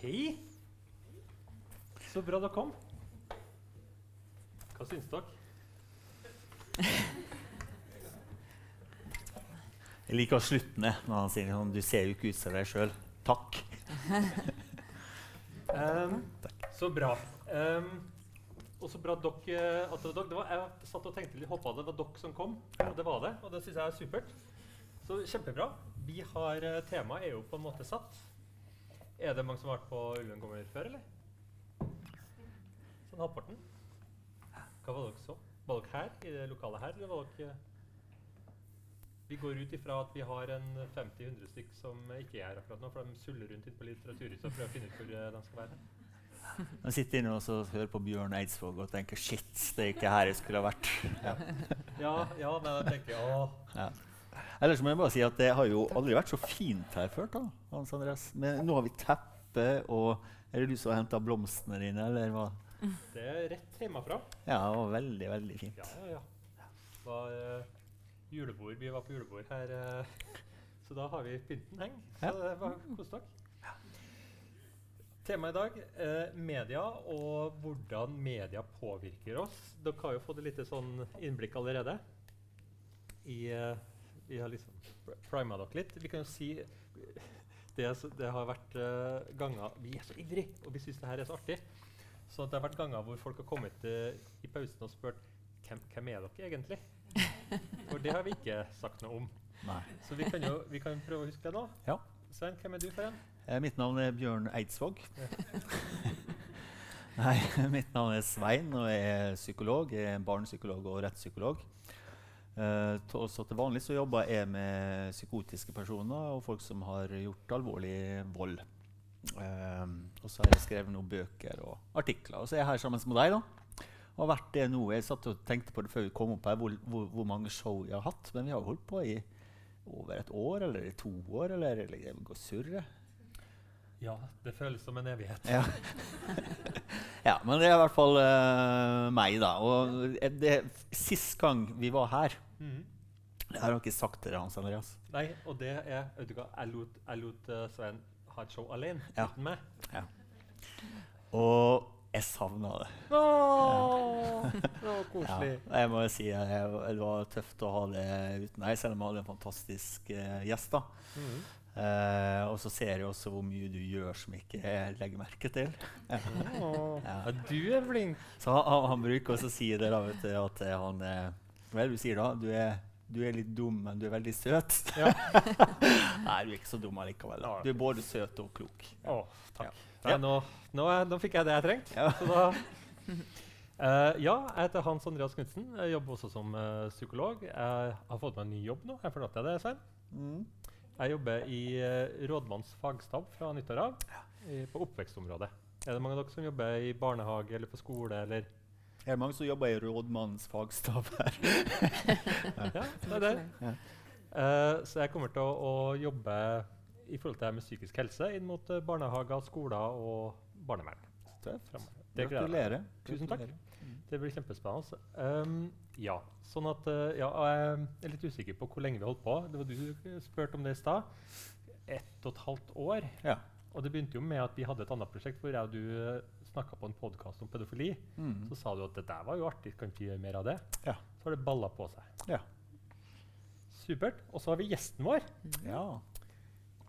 Hei! Så bra dere kom. Hva syns dere? Jeg liker å slutte ned når han sier sånn Du ser jo ikke ut som deg sjøl. Takk. Um, så bra. Um, og så bra dere, at dere. Det var, jeg satt og tenkte litt, håpa det var dere som kom, og det var det. Og det syns jeg er supert. Så kjempebra. Vi har, eh, Temaet er jo på en måte satt. Er det mange som har vært på Ulven før, eller? Sånn halvparten? Hva var dere så? Var dere her, i det lokale her, eller var dere Vi går ut ifra at vi har en 50-100 stykk som ikke er her akkurat nå, for de suller rundt ute på Litteraturhuset og prøver å finne ut hvor eh, de skal være. De sitter inne og hører på Bjørn Eidsvåg og tenker shit, det er ikke her jeg skulle ha vært. Ja. Ja, ja, men jeg tenker å. Ja. Ellers må jeg bare si at det har jo aldri vært så fint her før. da, Hans Andreas. Men nå har vi teppe, og er det du som har henta blomstene dine, eller hva? Det er rett hjemmefra. Ja, det var veldig, veldig fint. Ja, ja, ja. Det var uh, julebord. Vi var på julebord her, uh, så da har vi pynten heng. Så det var kos dere. Temaet i dag eh, media og hvordan media påvirker oss. Dere har jo fått et lite sånn innblikk allerede. I, eh, vi har liksom pr- prima dere litt. Vi kan jo si det, det har vært uh, ganger Vi er så ivrige, og vi syns det her er så artig. Så det har vært ganger hvor folk har kommet uh, i pausen og spurt hvem, hvem er dere egentlig? For det har vi ikke sagt noe om. Nei. Så vi kan jo vi kan prøve å huske det nå. Ja. Svein, hvem er du for en? Eh, mitt navn er Bjørn Eidsvåg. Nei, mitt navn er Svein, og jeg er psykolog. Jeg er barnepsykolog og rettspsykolog. Eh, også til vanlig så jobber jeg med psykotiske personer og folk som har gjort alvorlig vold. Eh, og så har jeg skrevet noen bøker og artikler. Og så er jeg her sammen med deg. da. Og har vært det nå. Jeg satt og tenkte på det før vi kom opp her, hvor, hvor, hvor mange show jeg har hatt. Men vi har holdt på i over et år, eller i to år, eller, eller vil går surre. Ja, det føles som en evighet. Ja. ja, men det er i hvert fall uh, meg, da. Og eh, det, sist gang vi var her Det har han ikke sagt til Hans Andreas. Nei, og det er vet du hva, Jeg lot, jeg lot uh, Svein ha et show alene Ja. uten meg. Og jeg savna det. Åh, det var Ja, koselig. jeg må si jeg, det var tøft å ha det uten deg, selv om jeg hadde en fantastisk uh, gjest. da. Mhm. Uh, og så ser jeg også hvor mye du gjør som ikke jeg legger merke til. Ja. ja, du er flink. Så han, han, bruker også å si det, da, vet du, at eh, han eh, Hva er det du sier da? Du er, du er litt dum, men du er veldig søt. Ja. Nei, du er ikke så dum allikevel. Du er både søt og klok. Å, takk. Ja. Nei, nå, nå, er- nå fikk jeg det jeg trengte. Ja. Så da Eh, ja, jeg heter Hans Andreas Knutsen. Jeg jobber også som uh, psykolog. Jeg har fått meg en ny jobb nå. Jeg fortalte det, Svein. Mm. Jeg jobber i uh, rådmanns fagstab fra nyttår av i- på oppvekstområdet. Er det mange av dere som jobber i barnehage eller på skole? Eller? Er det mange som jobber i rådmannens fagstab her? Ja, det er det. Ja. Eh, så jeg kommer til å, å jobbe i forhold til det med psykisk helse inn mot eh, barnehager, skoler og barnevern. Gratulerer. Tusen takk. Gratulerer. Det blir kjempespennende. Um, ja, sånn at uh, ja, jeg er litt usikker på hvor lenge vi holdt på. Det var du spurte om det i stad. Ett og et halvt år. Ja. Og det begynte jo med at vi hadde et annet prosjekt hvor jeg og du uh, snakka på en podkast om pedofili. Mm. Så sa du at det der var jo artig, kan ikke gjøre mer av det? Ja. Så har det balla på seg. Ja. Supert. Og så har vi gjesten vår. ja.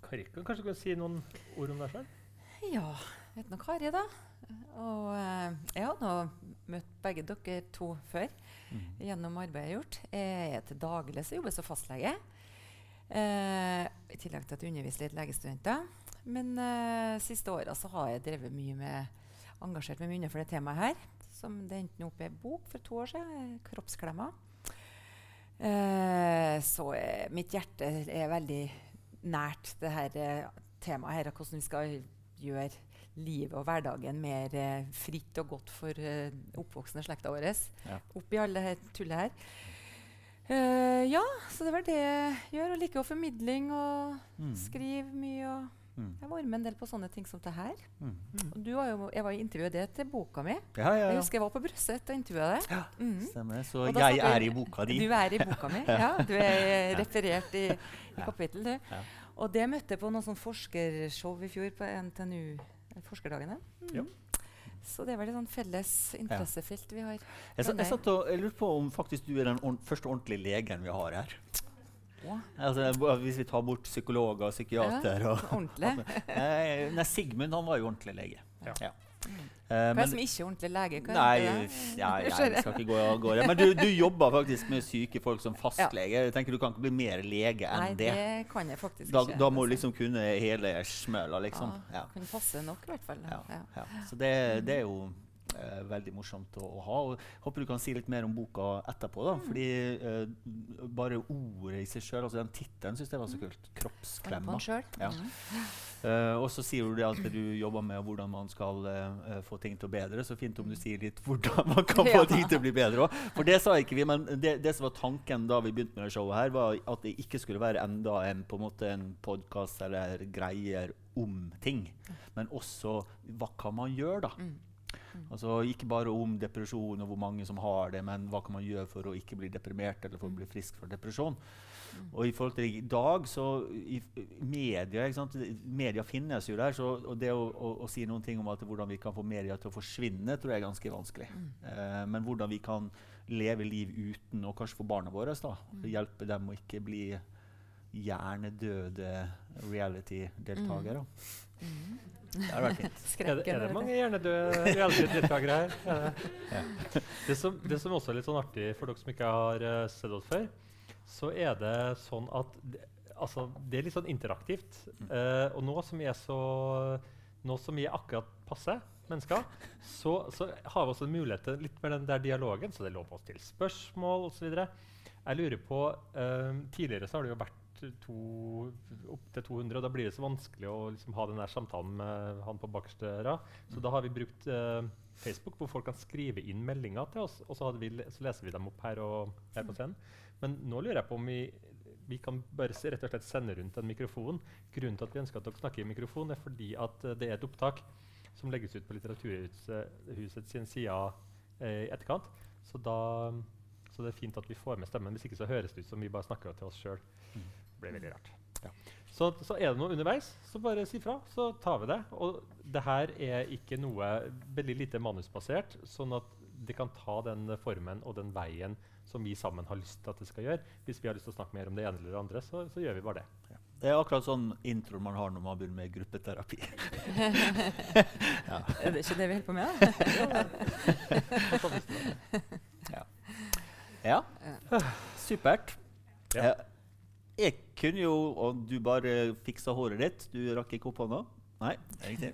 Kari, kan kanskje du kan si noen ord om deg sjøl? Ja, jeg heter nå Kari, da. Og eh, jeg har nå møtt begge dere to før Mm. gjennom arbeidet jeg har gjort. Jeg er til daglig så jobber som fastlege. Eh, I tillegg til at jeg underviser litt legestudenter. Men uh, siste åra så har jeg drevet mye med engasjert meg mye for det temaet her. Som det endte opp i en bok for to år siden, Kroppsklemma. 'Kroppsklemmer'. Eh, så eh, mitt hjerte er veldig nært det her eh, temaet her, og hvordan vi skal gjøre livet og hverdagen mer eh, fritt og godt for eh, oppvoksende slekta vår. Ja. Oppi alle det tullet her. Eh, ja, så det vel det jeg gjør. Og liker å formidling og Mm. skrive mye. og Mm. Jeg vært med en del på sånne ting som det her. Mm. Og du var jo, jeg var i intervjuet det til boka mi. Ja, ja, Jeg husker jeg var på Brøset og intervjua deg. Ja, Mhm. Stemmer. Så jeg satt er i boka di. Du er i boka mi. Ja, du er referert i, i kapittel, du. Ja. Og det møtte jeg på noe sånn forskershow i fjor på NTNU forskerdagene. Mm. Ja. Så det er vel et sånn felles interessefelt vi har. Jeg, jeg, jeg, og, jeg lurte på om faktisk du er den ordent- første ordentlige legen vi har her. Altså, hvis vi tar bort psykologer og psykiater og ordentlig. Nei, nei, Sigmund han var jo ordentlig lege. Ja. Eh, Hva er men- det som ikke er ordentlig lege? Hva Nei, det? ja, jeg skal ikke gå av gårde. Men du, du jobber faktisk med syke folk som fastlege. Jeg tenker Du kan ikke bli mer lege enn Nei, det. det kan jeg faktisk Da, ikke. da må du altså. liksom kunne hele smøla, liksom. Ja, Kunne passe nok, i hvert fall. Ja, Ja. ja. Så det, det er jo eh, veldig morsomt å, å ha. Og håper du kan si litt mer om boka etterpå. da, fordi eh, bare ordet i seg sjøl, altså den tittelen, syns jeg var så kult. Kan på 'Kroppsklemma'. Ja. Mm. Eh, og så sier du det at du jobber med hvordan man skal eh, få ting til å bedre. Så fint om du sier litt hvordan man kan få ting til å bli bedre òg. For det sa ikke vi, men det, det som var tanken da vi begynte med det showet, her, var at det ikke skulle være enda en på en måte en podkast eller greier om ting. Men også hva kan man gjøre, da? Mm. Altså Ikke bare om depresjon og hvor mange som har det, men hva kan man gjøre for å ikke bli deprimert eller for å bli frisk fra depresjon. Og i forhold til i dag, så i, media ikke sant? Media finnes jo der. Så, og det å, å, å si noen ting om at hvordan vi kan få media til å forsvinne, tror jeg er ganske vanskelig. Eh, men hvordan vi kan leve liv uten, og kanskje for barna våre, da, hjelpe dem å ikke bli hjernedøde reality-deltakere. Det hadde vært fint. Er det, er det mange du. hjernedøde reality-deltakere her? Er det? Som, det som også er litt sånn artig for dere som ikke har uh, sett oss før, så er det sånn at det, altså, det er litt sånn interaktivt. Uh, og nå som vi er så Nå som vi er akkurat passe mennesker, så, så har vi også en mulighet til litt mer den der dialogen. Så det lå på oss til spørsmål osv. Jeg lurer på eh, Tidligere så har det jo vært opptil 200, og da blir det så vanskelig å liksom, ha den der samtalen med han på bakerste rad. Så da har vi brukt uh, Facebook, hvor folk kan skrive inn meldinger til oss, og så, vi, så leser vi dem opp her, og, her på scenen. Men nå lurer jeg på om vi, vi kan bare se rett og slett sende rundt en mikrofon. Grunnen til at vi ønsker at dere snakker i mikrofon, er fordi at eh, det er et opptak som legges ut på Litteraturhuset sin side eh, i etterkant. Så, da, så det er fint at vi får med stemmen. Hvis ikke så høres det ut som vi bare snakker til oss sjøl. Blir veldig rart. Ja. Så, så er det noe underveis, så bare si fra, så tar vi det. Og det her er ikke noe veldig lite manusbasert, sånn at det kan ta den formen og den veien som vi sammen har lyst til at det skal gjøre. Hvis vi har lyst til å snakke mer om det ene eller det andre, så, så gjør vi bare det. Det er akkurat sånn intro man har når man begynner med gruppeterapi. Er det ikke det vi holder på med? da? Ja, supert. Ja. Jeg kunne jo, og du bare fiksa håret ditt Du rakk ikke opp hånda? Nei, riktig.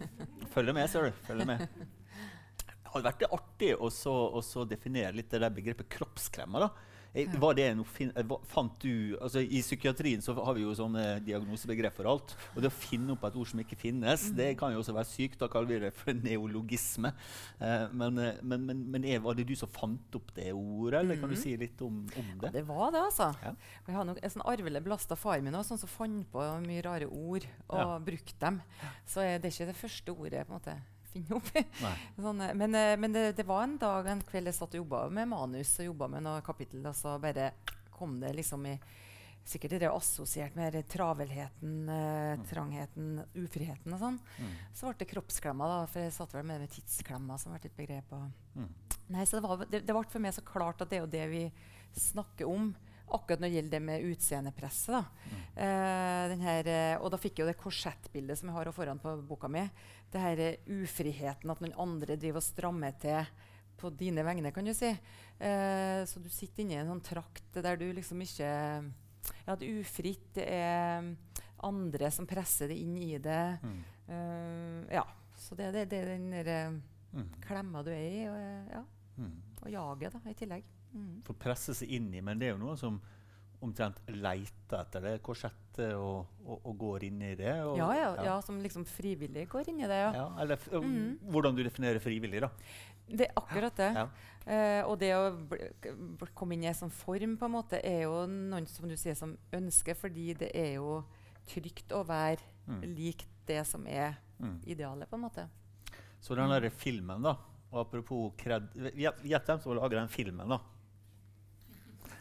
Følger med, ser du. Følger med. Det hadde vært artig å definere litt det der begrepet kroppskremmer. da. Var det noe eh, fant du, altså I psykiatrien så har vi jo sånne diagnosebegrep for alt. Og det å finne opp et ord som ikke finnes, det kan jo også være sykt. Da kaller vi det for neologisme. Eh, men eh, men, men, men er, var det du som fant opp det ordet, eller kan du si litt om, om det? Det var det, altså. Ja. Jeg har nok en sånn arvelig belasta far min også, sånn som fant på mye rare ord og Ja. brukte dem. Så det er ikke det første ordet på en måte finner opp. i. sånn, eh, men eh, men det, det var en dag en kveld jeg satt og jobba med manus og jobba med noe kapittel, og så bare kom det liksom i Sikkert det der assosiert med travelheten, eh, trangheten, ufriheten og sånn. Mm. Så ble det kroppsklemma, da, for jeg satt vel med, med tidsklemma, som ble et begrep. Og Mm. Nei, så det, var, det, det ble for meg så klart at det er jo det vi snakker om. Akkurat når det gjelder det med utseendepresset. da. Mm. Uh, her, og da fikk jeg jo det korsettbildet som jeg har foran på boka mi. Det her eh, ufriheten, at noen andre driver og strammer til på dine vegne, kan du si. Uh, så du sitter inne i en sånn trakt der du liksom ikke Ja, det er ufritt. Det er andre som presser det inn i det. Mm. Uh, ja. Så det, det, det er den der, Mm. klemma du er i. Og, ja. Mm. Og jaget, da, i tillegg. Mm. For presse seg inn i, men det er jo noe som omtrent leter etter det korsettet og, og, og går inn i det. Og, Ja, ja, ja, som liksom frivillig går inn i det. Ja. Ja, eller Mm. hvordan du definerer frivillig, da. Det er akkurat det. Ja. Eh, og det å komme inn i en sånn form, på en måte, er jo noen som du sier, som ønsker, fordi det er jo trygt å være Mm. lik det som er Mm. idealet, på en måte. Så den der filmen, da og Apropos kred gjett hvem som lager den filmen, da.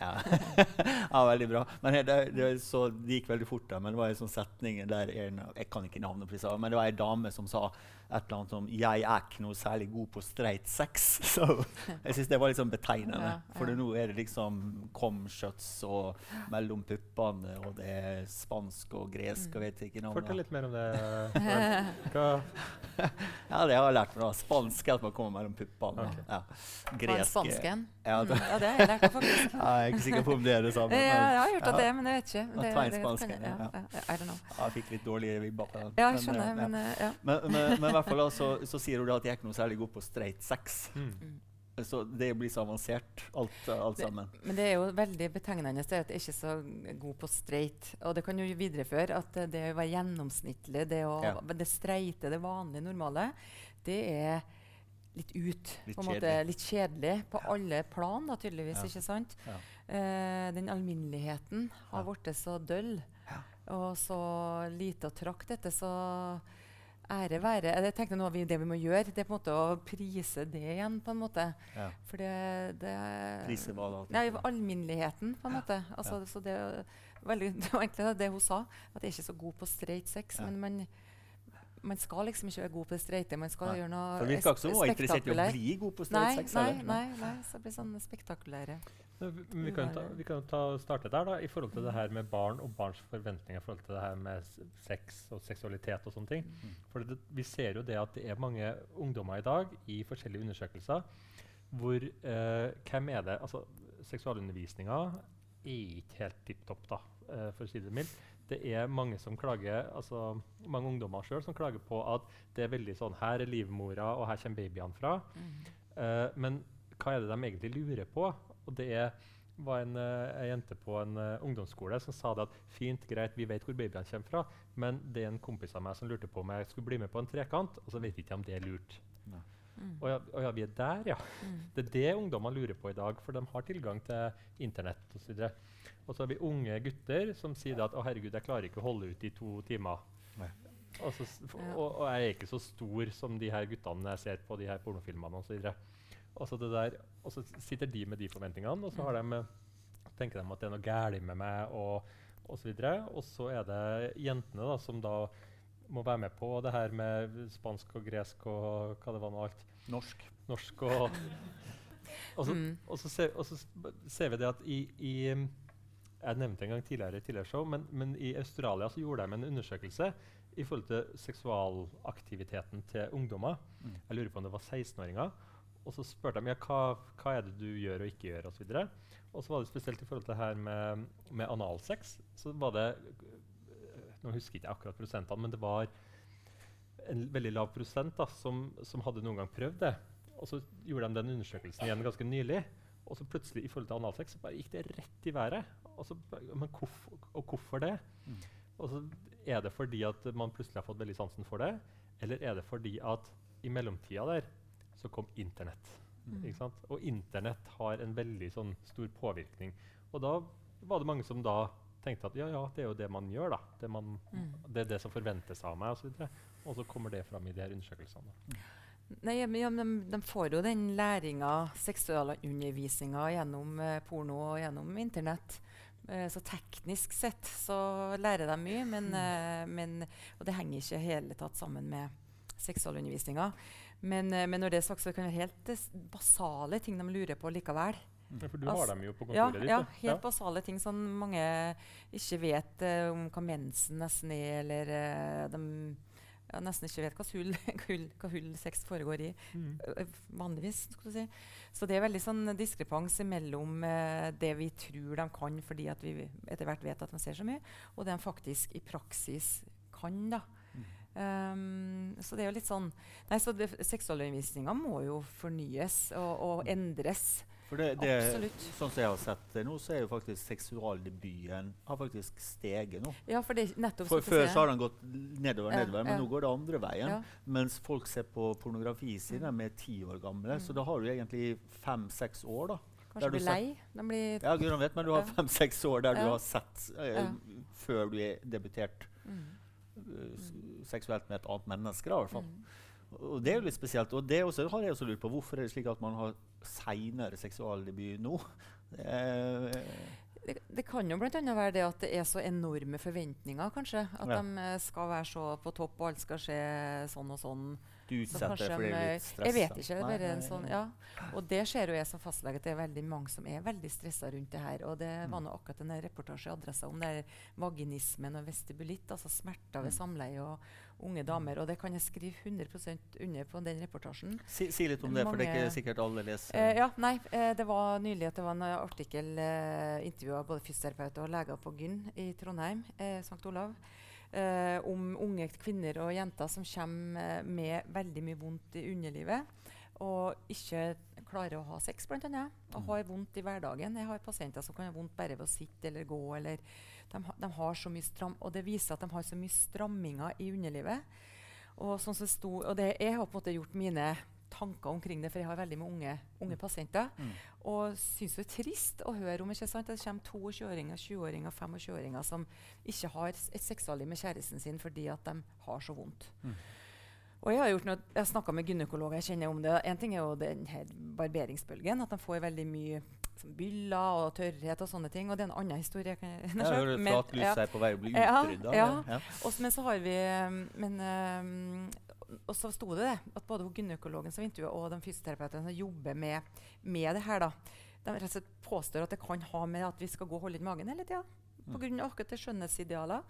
ja. ja, veldig bra. Men det, det, så, det, gikk veldig fort. Da, men det var en sånn setning der en, Jeg kan ikke navnet på det, men det var ei dame som sa et eller annet som 'Jeg er ikke noe særlig god på streit sex'. Så jeg syns det var litt sånn betegnende. Ja, ja. For nå er det liksom comshots og mellom puppene, og det er spansk og gresk og vet ikke noe. Fortell litt mer om det. Hva? ja, det har jeg lært meg. Spansk er at man kommer mellom puppene. Okay. Ja. Gresk Spansken? Ja, det, ja, det har jeg lært faktisk. Ja, er ikke sikker på om det er det samme. Men, ja, jeg har hørt at det, men jeg vet ikke. Det, det, ja, ja. I don't know. jeg fikk litt dårlige vibber på den. Ja, jeg skjønner, men, men, ja. men, men, men hvert fall da, så, så, sier hun at jeg er ikke noe særlig god på straight sex. Mm. mm. Så det blir så avansert, alt, alt sammen. Det, men det er jo veldig betegnende at jeg er ikke så god på straight. Og det kan jo videreføre at det å være gjennomsnittlig, det, å, ja. det streite, det vanlige, normale, det er litt ut. Litt, måte, litt kjedelig på ja. alle plan, da, tydeligvis. Ja. ikke sant? Eh, den alminneligheten har blitt så døll og så lite å trakte etter. så ære være Jeg tenkte noe vi, Det vi må gjøre, det er på en måte å prise det igjen. på en måte. Ja. For det, det Prise hva da? Ja, Alminneligheten, på en ja. måte. Altså, ja. så det, veldig, det, var egentlig det hun sa. At jeg er ikke så god på straight sex. Men man, man skal liksom ikke være god på det streite. Man skal nei. gjøre noe For vi virker ikke som hun var interessert i å bli god på streit sex. Nei, nei, nei, så det blir sånn spektakulære. Vi kan, ta, vi kan ta, starte der da, i forhold til det her med barn og barns forventninger i forhold til det her med sex og seksualitet. og sånne ting. Mm. For det, Vi ser jo det at det er mange ungdommer i dag i forskjellige undersøkelser hvor eh, Hvem er det altså Seksualundervisninga er ikke helt tipp topp, da, eh, for å si det mildt. Det er mange som klager, altså mange ungdommer selv som klager på at det er veldig sånn Her er livmora, og her kommer babyene fra. Mm. Uh, men hva er det de egentlig lurer på? Og det var en, uh, jente på en uh, ungdomsskole som sa det at fint, greit, vi vet hvor babyene kommer fra, men det er en kompis av meg som lurte på om jeg skulle bli med på en trekant, og så vet jeg ikke om det er lurt. Mm. Og, ja, og, ja, vi er der, ja. Mm. Det er det ungdommer lurer på i dag, for de har tilgang til Internett osv. Og så har vi unge gutter som sier at 'Å, herregud, jeg klarer ikke å holde ut i to timer'. Og, så, og, og, jeg er ikke så stor som de her guttene jeg ser på de her pornofilmene osv. Og så, der, og så sitter de med de forventningene, og så de, tenker de at det er noe galt med meg. og og så, videre. og så er det jentene da, som da må være med på det her med spansk og gresk og hva det var nå alt. Norsk. Norsk og, og, så, mm. og, så ser, og, så, ser, vi det at i, i Jeg nevnte en gang tidligere i tidligere show, men, men, i Australia så gjorde de en undersøkelse i forhold til seksualaktiviteten til ungdommer. Mm. Jeg lurer på om det var 16-åringer. Og så spurte de ja, hva, hva er det du gjør og ikke gjør, Og så, videre. Og så var det spesielt i forhold til det her med, med analsex. Så var det Nå husker jeg ikke akkurat prosentene, men det var en veldig lav prosent da, som, som, hadde noen gang prøvd det. Og så gjorde de den undersøkelsen igjen ganske nylig. Og så plutselig i forhold til analsex så bare gikk det rett i været. Og så, men hvorfor, og hvorfor det? Mm. Og så Er det fordi at man plutselig har fått veldig sansen for det? Eller er det fordi at i mellomtida der så kom Internett. Mm. Og Internett har en veldig sånn, stor påvirkning. Og da var det mange som da tenkte at ja, ja, det er jo det man gjør. da. Det, man, mm. det er det som forventes av meg, osv. Og, og så kommer det fram i de her undersøkelsene. Mm. Nei, men, ja, de, de, får jo den læringa, seksualundervisninga, gjennom eh, porno og gjennom Internett. Eh, så teknisk sett så lærer de mye, men, mm. eh, men, og det henger ikke hele tatt sammen med seksualundervisninga. Men, eh, men, når det er sagt, så kan det være helt basale ting de lurer på likevel. Ja, for du altså, har dem jo på kontoret ja, ditt. Ja, helt ja. basale ting som mange ikke vet uh, om hva mensen nesten er, eller uh, de ja, nesten ikke vet hva hull, hull, hva hull sex foregår i. Mm. Uh, vanligvis. skulle du si. Så det er veldig sånn diskrepans mellom det vi tror de kan fordi at vi etter hvert vet at de ser så mye, og det de faktisk i praksis kan. da. Um, så det er jo litt sånn Nei, så Seksualundervisninga må jo fornyes og, og endres. For det, det, Absolutt. Sånn som jeg har sett det nå, så er jo faktisk seksualdebuten har faktisk steget nå. Ja, for det nettopp for Før så har den gått nedover, ja, nedover, men ja. nå går det andre veien. Ja. Mens folk ser på pornografi sine mm. er ti år gamle. Mm. Så da har du egentlig fem-seks år. da. Kanskje blir lei? Blir ja, Gud vet, men du har fem-seks år der du har sett uh, før du er debutert. Mm. Uh, seksuelt med et annet menneske. Da, i hvert fall. Mm. Og Det er jo litt spesielt. Og det også, har jeg også lurt på, Hvorfor er det slik at man har seinere seksualdebut nå? Det, det kan jo bl.a. være det at det er så enorme forventninger, kanskje. At Ja. de skal være så på topp, og alt skal skje sånn og sånn. Du utsetter kanskje deg for det de, litt stress? Jeg vet ikke. det er bare en sånn, ja. Og det ser jo jeg som fastlege at det er veldig mange som er veldig stressa rundt det her. Og det var Mm. nå akkurat en reportasje i Adressa om det er vaginismen og vestibulitt, altså smerter ved Mm. samleie og unge damer. Og det kan jeg skrive 100% under på den reportasjen. Si, si litt om det, for det er ikke sikkert alle leser. Eh, ja, nei, eh, det var nylig at det var en eh, artikkel eh, intervjua både fysioterapeuter og leger på Gyn i Trondheim, eh, St. Olav, eh, om unge kvinner og jenter som kommer eh, med veldig mye vondt i underlivet og ikke klarer å ha sex, bl.a. Og Mm. har vondt i hverdagen. Jeg har pasienter som kan ha vondt bare ved å sitte eller gå. eller de, de har så mye stram, Og det viser at de har så mye stramminger i underlivet. Og, sånn sto, og det, jeg har på en måte gjort mine tanker omkring det, for jeg har veldig med unge, unge pasienter. Mm. Og syns det er trist å høre om ikke sant? det kommer 22-åringer, 20-åringer, 25-åringer som ikke har et seksualliv med kjæresten sin fordi at de har så vondt. Mm. Og jeg har gjort noe, jeg har snakka med gynekologer, jeg kjenner om det. En ting er jo den her barberingsbølgen, at de får veldig mye som byller og tørrhet og sånne ting. Og det er en annen historie. Kan jeg, Jeg hører Men- flatlus ja. er på vei å bli utrydda. ja. Ja. men så har vi um, men, um, Og så sto det det, at både gynekologen som intervjuet og de fysioterapeutene som jobber med, med det her, da, de rett og slett påstår at det kan ha med at vi skal gå og holde inn magen hele tida. Mm. Pga. akkurat det skjønnhetsidealer.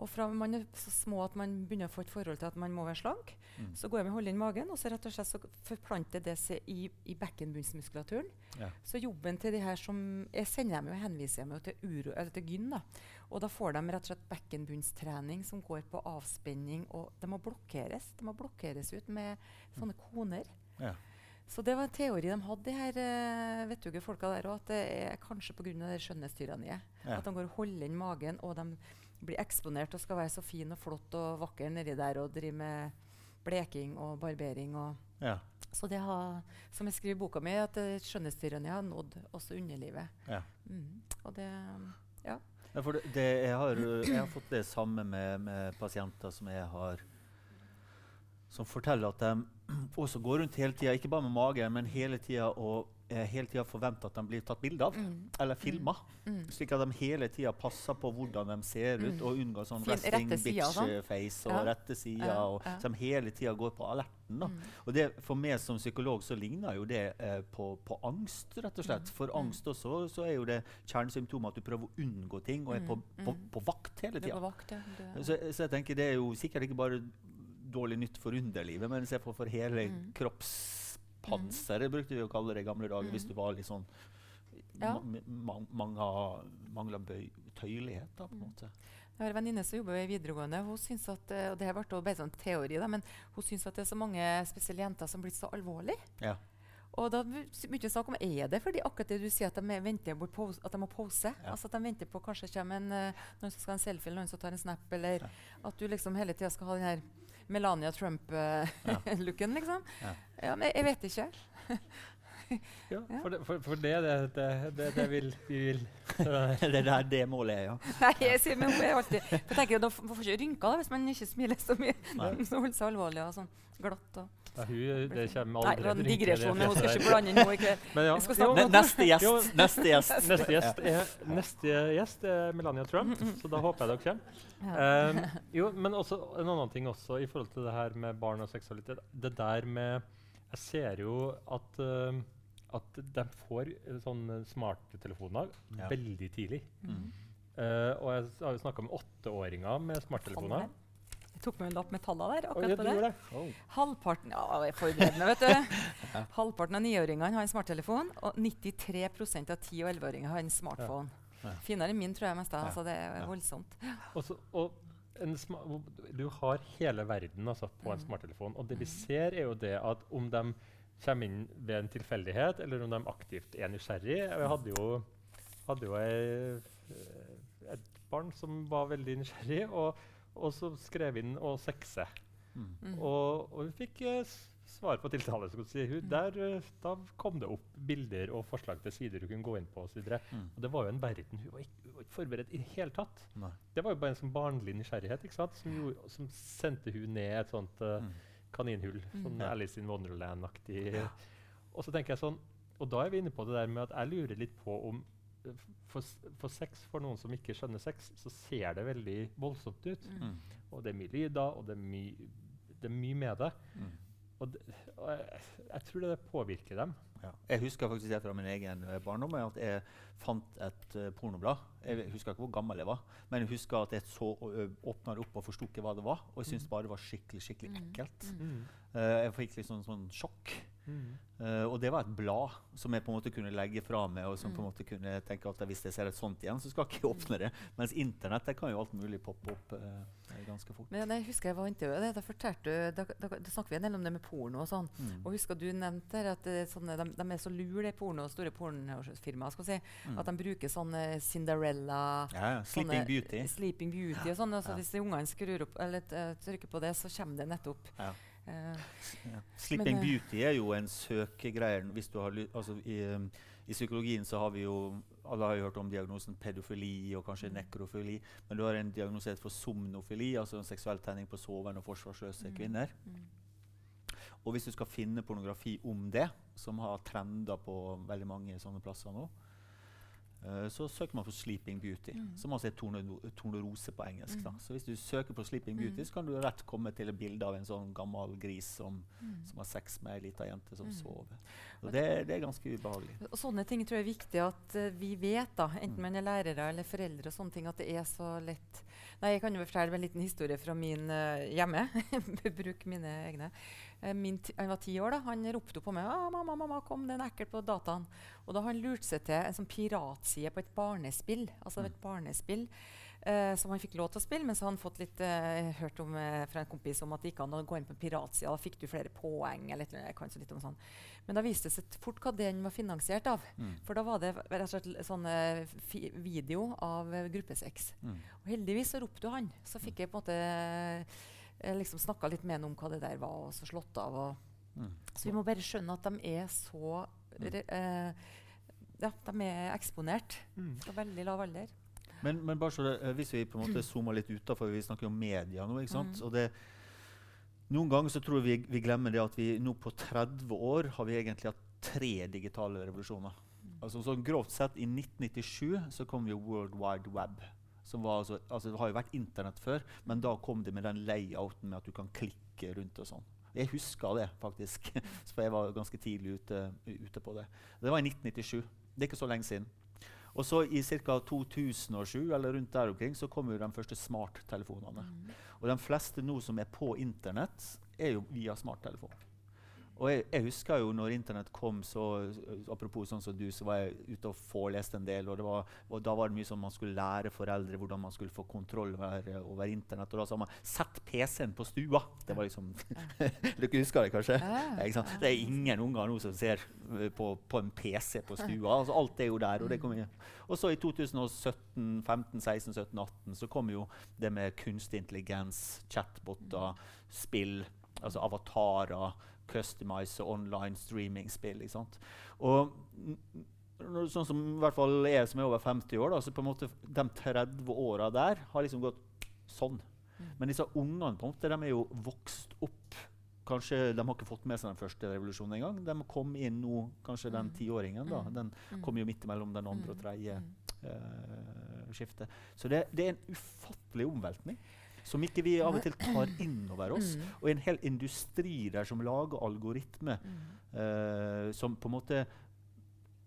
Og fra man er så små at man begynner å få et forhold til at man må være slank, Mm. så går jeg med å holde inn magen, og så rett og slett så forplanter det seg i, i bekkenbunnsmuskulaturen. Ja. Så jobben til de her som Jeg sender dem jo og henviser dem til, uro, eller til gyn. da. Og da får de rett og slett bekkenbunnstrening som går på avspenning. Og de må blokkeres. De må blokkeres ut med sånne koner. Ja. Så det var en teori de hadde, de her uh, vettuge folka der òg. At det er kanskje pga. skjønnhetstyranniet. Ja. At de går og holder inn magen, og de blir eksponert og skal være så fin og flott og vakker nedi der og drive med bleking og barbering. og Ja. så det har, som jeg skriver i boka mi, at uh, skjønnhetstyranniet har nådd også underlivet. Ja. Mm. Og det Ja, for det, det, jeg, har, jeg har fått det samme med, med pasienter som jeg har Som forteller at de også går rundt hele tida, ikke bare med magen, men hele tida og hele tida forventer at de blir tatt bilde av mm. eller filma. Mm. Slik at de hele tida passer på hvordan de ser ut, Mm. og unngår sånn resting rette sida og bitch-face og Ja. rette sider. Ja, og ja. Så de hele tida går på alerten. da. Mm. Og det, For meg som psykolog så ligner jo det eh, på, på angst, rett og slett. Mm. For Mm. angst også så er jo det kjernesymptomet at du prøver å unngå ting og er på, Mm. på, Mm. på vakt hele tida. Så, så jeg tenker det er jo sikkert ikke bare dårlig nytt for underlivet, men se på for hele Mm. Kroppspanseret, brukte vi å kalle det i gamle dager, hvis Mm. du var litt sånn Ja. man, ma mangla, tøyelighet, da, på en måte. Jeg har en venninne som jobber i videregående. Hun syns at, eh, og det har vært bare sånn teori da, men hun syns at det er så mange spesielle jenter som blir så alvorlige. Ja. Og da begynte vi å snakke om er det fordi akkurat det du sier at de er- venter bort pose, at de må pose. Ja. Altså at de venter på kanskje kommer en, eh, noen som skal ha en selfie eller noen som tar en snap. Eller Ja. at du liksom hele tida skal ha den her Melania Trump-looken, liksom. Ja. Ja, men jeg vet ikke. Ja, Ja. for, det, for, for det, det, det, det, det vil vi vil. det er det målet er, ja. Nei, jeg sier men jeg er alltid jeg tenker, Da får ikke rynker da, hvis man ikke smiler så mye. Nei. Så holder seg alvorlig og sånn glatt. Og. Ja, hun, det kommer Nei, aldri det var en rynker i det digresjon, men hun skal ikke blande inn noe. i kveld. ja, Ne neste Jo. gjest! Neste gjest. Neste gjest, er, neste gjest er Melania Trump, så da håper jeg dere kommer. Ja. Um, jo, men også en annen ting også i forhold til det her med barn og seksualitet. Det der med Jeg ser jo at, uh, at de får eh, sånne smarttelefoner veldig tidlig. Mm. Uh, og jeg har jo snakka med åtteåringer med smarttelefoner. Jeg tok meg en lapp med tallene der. Akkurat på det. Oh. Halvparten ja, jeg forbereder meg, vet du. Halvparten av niåringene har en smarttelefon, og 93% av 10- og 11-åringer har en smartphone. Ja. Finere enn min, tror jeg mest. Ja. Altså, det er voldsomt. Og så- og en du har hele verden altså, på en Mm. smarttelefon. Og det vi Mm. ser, er jo det at om de kommer inn ved en tilfeldighet, eller om de aktivt er nysgjerrig Jeg hadde jo, hadde jo ei, eh, et barn som var veldig nysgjerrig, og, og så skrev inn 'å sexe'. Mm. Og, og hun fikk eh, svar på tiltale. Så si. Hun, Mm. der, eh, da kom det opp bilder og forslag til sider hun kunne gå inn på. Og, så videre. Mm. og det var jo en verden hun var ikke, hun var ikke forberedt i det hele tatt. Nei. Det var jo bare en sånn barnlig nysgjerrighet ikke sant? Som, gjorde, som sendte hun ned et sånt Mm. kaninhull. Mm. Sånn Ja. Alice in Wonderland-aktig. Ja. Og så tenker jeg sånn og da er vi inne på det der med at jeg lurer litt på om for, for sex, for noen som ikke skjønner sex, så ser det veldig voldsomt ut. Mm. Og det er mye lyder, og det er, my, det er mye med det. Mm. Og, det, og jeg, jeg tror det påvirker dem. Ja. Jeg husker faktisk det fra min egen eh, barndom at jeg fant et uh, pornoblad. Jeg husker ikke hvor gammel jeg var, men jeg husker at jeg så og åpna det opp og forsto ikke hva det var. Og jeg syntes bare det var skikkelig skikkelig Mm. ekkelt. Mm. Uh, jeg fikk liksom sånn sjokk. Eh, og det var et blad som jeg på en måte kunne legge fra meg. og som på en Mm. måte kunne tenke at Hvis jeg ser et sånt igjen, så skal jeg ikke åpne det. Mens internett det kan jo alt mulig poppe opp uh, ganske fort. Men jeg husker jeg var intervjuet det. Da, fortalte du, da, da, da snakket vi en del om det med porno og sånn. Mm. Og husker du nevnte at sånne, de, de er så lure, de porno, store pornofirmaer, skal vi si, Mm. at de bruker sånne Cinderella Ja, ja. Sleeping sånne Beauty. Sleeping Beauty og sånn. Altså Ja. Hvis ungene skrur opp, eller trykker på det, så kommer det nettopp. Ja. Eh, Sleeping Men, eh, beauty er jo en søkegreie. Hvis du har altså, i, um, I psykologien så har vi jo Alle har jo hørt om diagnosen pedofili og kanskje Mm. nekrofili. Men du har en diagnose for somnofili, altså en seksuell tenning på sovende og forsvarsløse Mm. kvinner. mm. Og hvis du skal finne pornografi om det, som har trender på veldig mange sånne plasser nå, eh, så søker man på 'sleeping beauty', Mm. som altså er tornerose på engelsk. Mm. Så hvis du søker på 'sleeping beauty', Mm. så kan du rett komme til et bilde av en sånn gammel gris som Mm. som har sex med ei lita jente som Mm. sover. Og det, det er ganske ubehagelig. Og sånne ting tror jeg er viktig at uh, vi vet, da, enten Mm. man er lærere eller foreldre, og sånne ting, at det er så lett. Nei, Jeg kan jo fortelle en liten historie fra min uh, hjemme. Bruk mine egne. Eh, min han var ti år. da, Han ropte på meg ah, 'Mamma, mamma, kom, det er ekkelt på dataen'. Og da har han lurt seg til en sånn piratside på et barnespill. Altså et barnespill eh, som han fikk lov til å spille, men så har han fått litt eh, hørt om, eh, fra en kompis om at det gikk an å gå inn på en piratside. Da fikk du flere poeng. eller et eller annet, litt om sånn. Men da viste det seg fort hva den var finansiert av. Mm. For da var det rett og slett sånn eh, video av eh, gruppesex. Mm. Og heldigvis så ropte han. Så fikk jeg på en måte eh, liksom snakka litt med han om hva det der var, og så slått av. Og, Mm. så vi må bare skjønne at de er så re, eh, Ja, de er eksponert fra veldig lav alder. Men, men bare så det, eh, hvis vi på en måte zoomer litt utafor, vi snakker om media nå. ikke sant? Mm. Og det, noen ganger så tror jeg vi, vi glemmer det at vi nå på 30 år har vi egentlig hatt tre digitale revolusjoner. Altså sånn Grovt sett, i 1997 så kom jo World Wide Web. Altså, altså Det har jo vært Internett før, men da kom det med den layouten med at du kan klikke rundt og sånn. Jeg husker det, faktisk. For jeg var ganske tidlig ute, ute på det. Det var i 1997. Det er ikke så lenge siden. Og så i ca. 2007 eller rundt der omkring, så kom jo de første smarttelefonene. Og de fleste nå som er på Internett, er jo via smarttelefon. Og jeg, jeg husker jo når Internett kom, så apropos sånn som du, så var jeg ute og foreleste en del. Og, det var, og da var det mye sånn man skulle lære foreldre hvordan man skulle få kontroll over, over Internett. Og da sa man 'sett PC-en på stua'. Det var liksom Dere husker det kanskje? Ja? Det er ingen unger nå som ser uh, på, på en PC på stua. Altså, alt er jo der. Og, det kommer, og så i 2017, 15, 16, 17, 18 så kom jo det med kunstig intelligens, chatboter, spill, altså avatarer, customize online streaming-spill. ikke sant? Og sånn som i hvert fall jeg som er over 50 år, da, så på en måte de 30 åra der har liksom gått sånn. Men disse ungene på en måte, de er jo vokst opp Kanskje De har ikke fått med seg den første revolusjonen engang. De kom inn nå, kanskje den Mm. tiåringen. da, Mm. Den Mm. kom jo midt imellom den andre og Mm. tredje Mm. eh, skiftet. Så det, det er en ufattelig omveltning som ikke vi av og til tar inn over oss. Mm. Og en hel industri der som lager algoritmer Mm. uh, som på en måte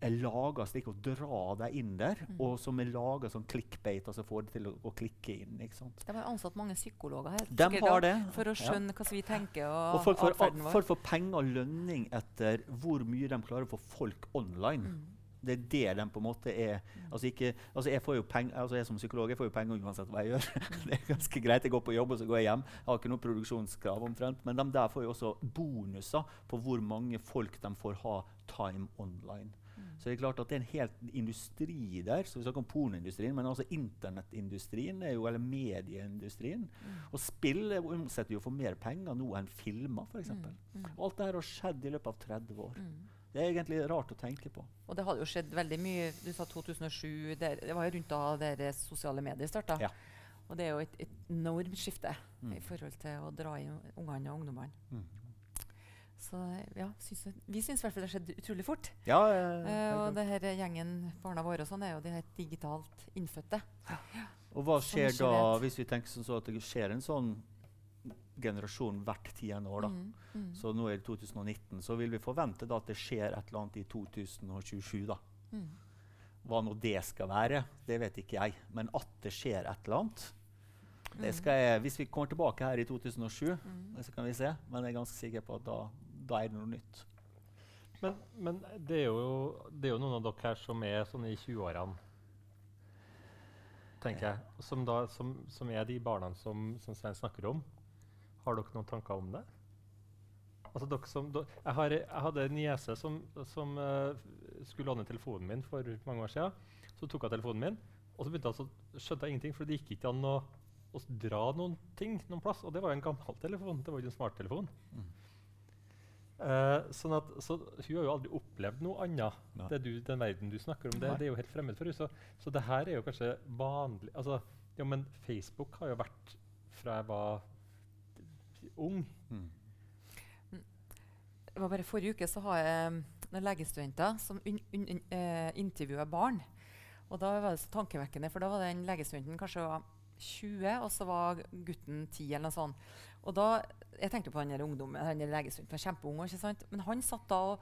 er laga slik å dra deg inn der, Mm. og som er laga som clickbait, altså får det til å, å klikke inn. ikke sant? De har ansatt mange psykologer her De har det. for å ja. hva vi tenker og, Og folk får, folk får penger og lønning etter hvor mye de klarer å få folk online. Mm. Det er det de på en måte er. Altså ikke, altså jeg, får jo peng, altså jeg som psykolog jeg får jo penger uansett hva jeg gjør. det er ganske greit. Jeg går på jobb og så går jeg hjem. Jeg har ikke noe produksjonskrav omtrent. Men de der får jo også bonuser på hvor mange folk de får ha time online. Så det er klart at det er en helt industri der. så Vi snakker om pornoindustrien, men altså internettindustrien, er jo, eller medieindustrien. Og spill er omsetter jo for mer penger nå enn filmer, f.eks. Mm. Mm. Og alt dette har skjedd i løpet av 30 år. Mm. Det er egentlig rart å tenke på. Og det hadde jo skjedd veldig mye. Du sa 2007. Der, det var jo rundt da deres sosiale medier starta. Ja. Og det er jo et, et enormt skifte Mm. i forhold til å dra inn ungene og ungdommene. Mm. Så ja, syns, vi syns i hvert fall det har skjedd utrolig fort. Ja, eh, Eh, og det her gjengen barna våre og sånn er jo de her digitalt innfødte. Og hva skjer da, vet. hvis vi tenker sånn så at det skjer en sånn generasjon hvert tiende år? da? Mm, mm, Så nå er det 2019, så vil vi forvente da at det skjer et eller annet i 2027. da. mm. Hva nå det skal være, det vet ikke jeg. Men at det skjer et eller annet det Mm. skal jeg, Hvis vi kommer tilbake her i 2007, Mm. så kan vi se. Men jeg er ganske sikker på at da, da er det noe nytt. Men, men det, er jo, det er jo noen av dere her som er sånn i 20-årene, tenker jeg. Som, da, som, som er de barna som, som Svein snakker om. Har dere noen tanker om det? Altså dere som, jeg, har, jeg hadde en niese som, som uh, skulle låne telefonen min for mange år siden. Så tok hun telefonen min, og så begynte jeg så skjønte jeg ingenting, for det gikk ikke an å, å dra noen ting noen plass. Og det var jo en gammel telefon, det var jo en smarttelefon. Mm. Uh, sånn at, så hun har jo aldri opplevd noe annet. Det du, den verden du snakker om, det, det er jo helt fremmed for henne. Så, så det her er jo kanskje vanlig altså, ja, Men Facebook har jo vært fra jeg var ung. Mm. Det var bare Forrige uke så har jeg um, noen legestudenter som un, un, un, uh, intervjuer barn. Og da var det så tankevekkende, for da var den legestudenten kanskje var 20, og så var gutten 10 eller noe sånt. Og da, Jeg tenkte på der ungdommen, der legestudenten, var kjempeung, ikke sant? men han satt da og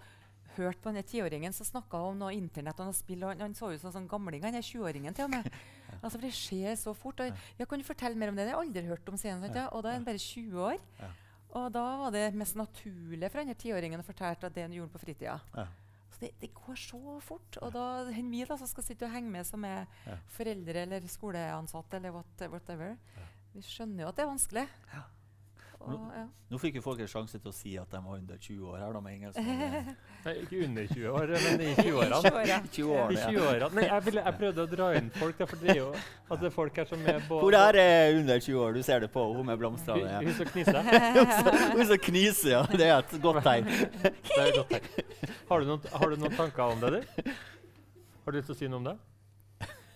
hørte på den tiåringen som snakka om noe internett og noe spill. og Han, han så ut som en sånn gamling, han er 20-åringen til og med. Altså, for det skjer så fort. Og, ja, kan du fortelle mer om det? Det har jeg aldri hørt om siden. sant? Ja. Og da er han bare 20 år. Og da var det mest naturlig for denne tiåringen å fortelle at det han gjorde på fritida. Ja. Så det, det går så fort. Og da hender vi da som skal sitte og henge med, som er foreldre eller skoleansatte eller what, whatever, vi skjønner jo at det er vanskelig. Og, ja. Nå fikk jo folk en sjanse til å si at de var under 20 år her, da, med engelsk. Nei, ikke under 20 år, men i 20-årene. 20 år, ja. 20 I år, ja. 20-årene. Nei, jeg, ville, jeg prøvde å dra inn folk, der, for det er jo at det er folk her som er på Hvor er er under 20 år? Du ser det på hun med blomstene. Ja. Hun som kniser. Hun som kniser, ja. Det er et godt tegn. Det er et godt tegn. Har du, noen, har du noen tanker om det, du? Har du lyst til å si noe om det?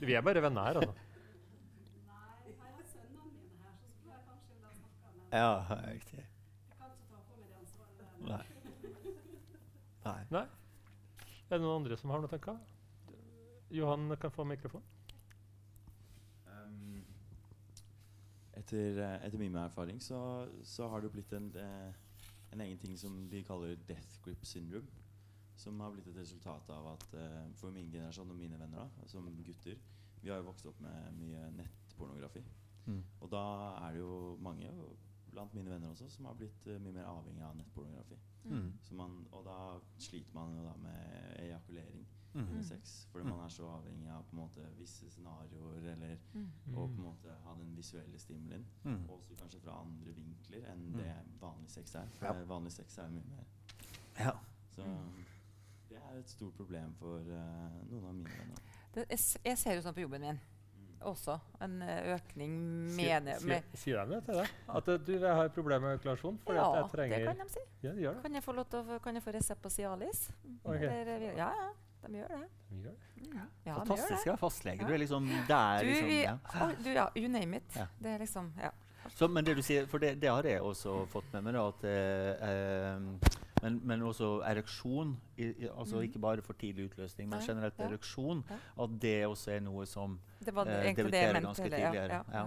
Vi er bare venner her, altså. Ja, riktig. Nei. Nei. Nei? Er det noen andre som har noen tanker? Johan kan få mikrofon. Um, etter, eh, etter min erfaring så, så har det blitt en, eh, en egen ting som de kaller death grip syndrome. Som har blitt et resultat av at eh, for min generasjon og mine venner, da, som gutter Vi har jo vokst opp med mye nettpornografi. Mm. Og da er det jo mange, blant mine venner også, som har blitt eh, mye mer avhengig av nettpornografi. Mm. Så man, og da sliter man jo da med ejakulering Mm. under Mm. sex. Fordi Mm. man er så avhengig av på en måte visse scenarioer eller Mm. og på en måte ha den visuelle stimulien. Mm. Også kanskje fra andre vinkler enn Mm. det vanlig sex er. For Ja. vanlig sex er mye mer. Ja. Så det er et stort problem for uh, noen av mine venner. Det, jeg, jeg ser jo sånn på jobben min Mm. Også. En eh, økning med, sier- si, si de det til deg? At eh, du jeg har problemer med ejakulasjon? Fordi Ja, at jeg det kan de si. Ja, de gjør det. Kan jeg få, lov til å, kan jeg få resept på Cialis? Okay. Eller, eh, ja, ja. De gjør det. De gjør det. Ja. Ja, Fantastisk. å være fastlege. Ja. Du er liksom der, Du, liksom. Ja. Oh, du, ja, you name it. Ja. Det er liksom, ja. Så, men det du sier, for det, det har jeg også fått med meg, da, at eh, eh, men, men også ereksjon, i, i, altså mm. ikke bare for tidlig utløsning, men generelt ja. ereksjon, Ja. at det også er noe som Det var Eh, debuterer ganske tidligere, Ja.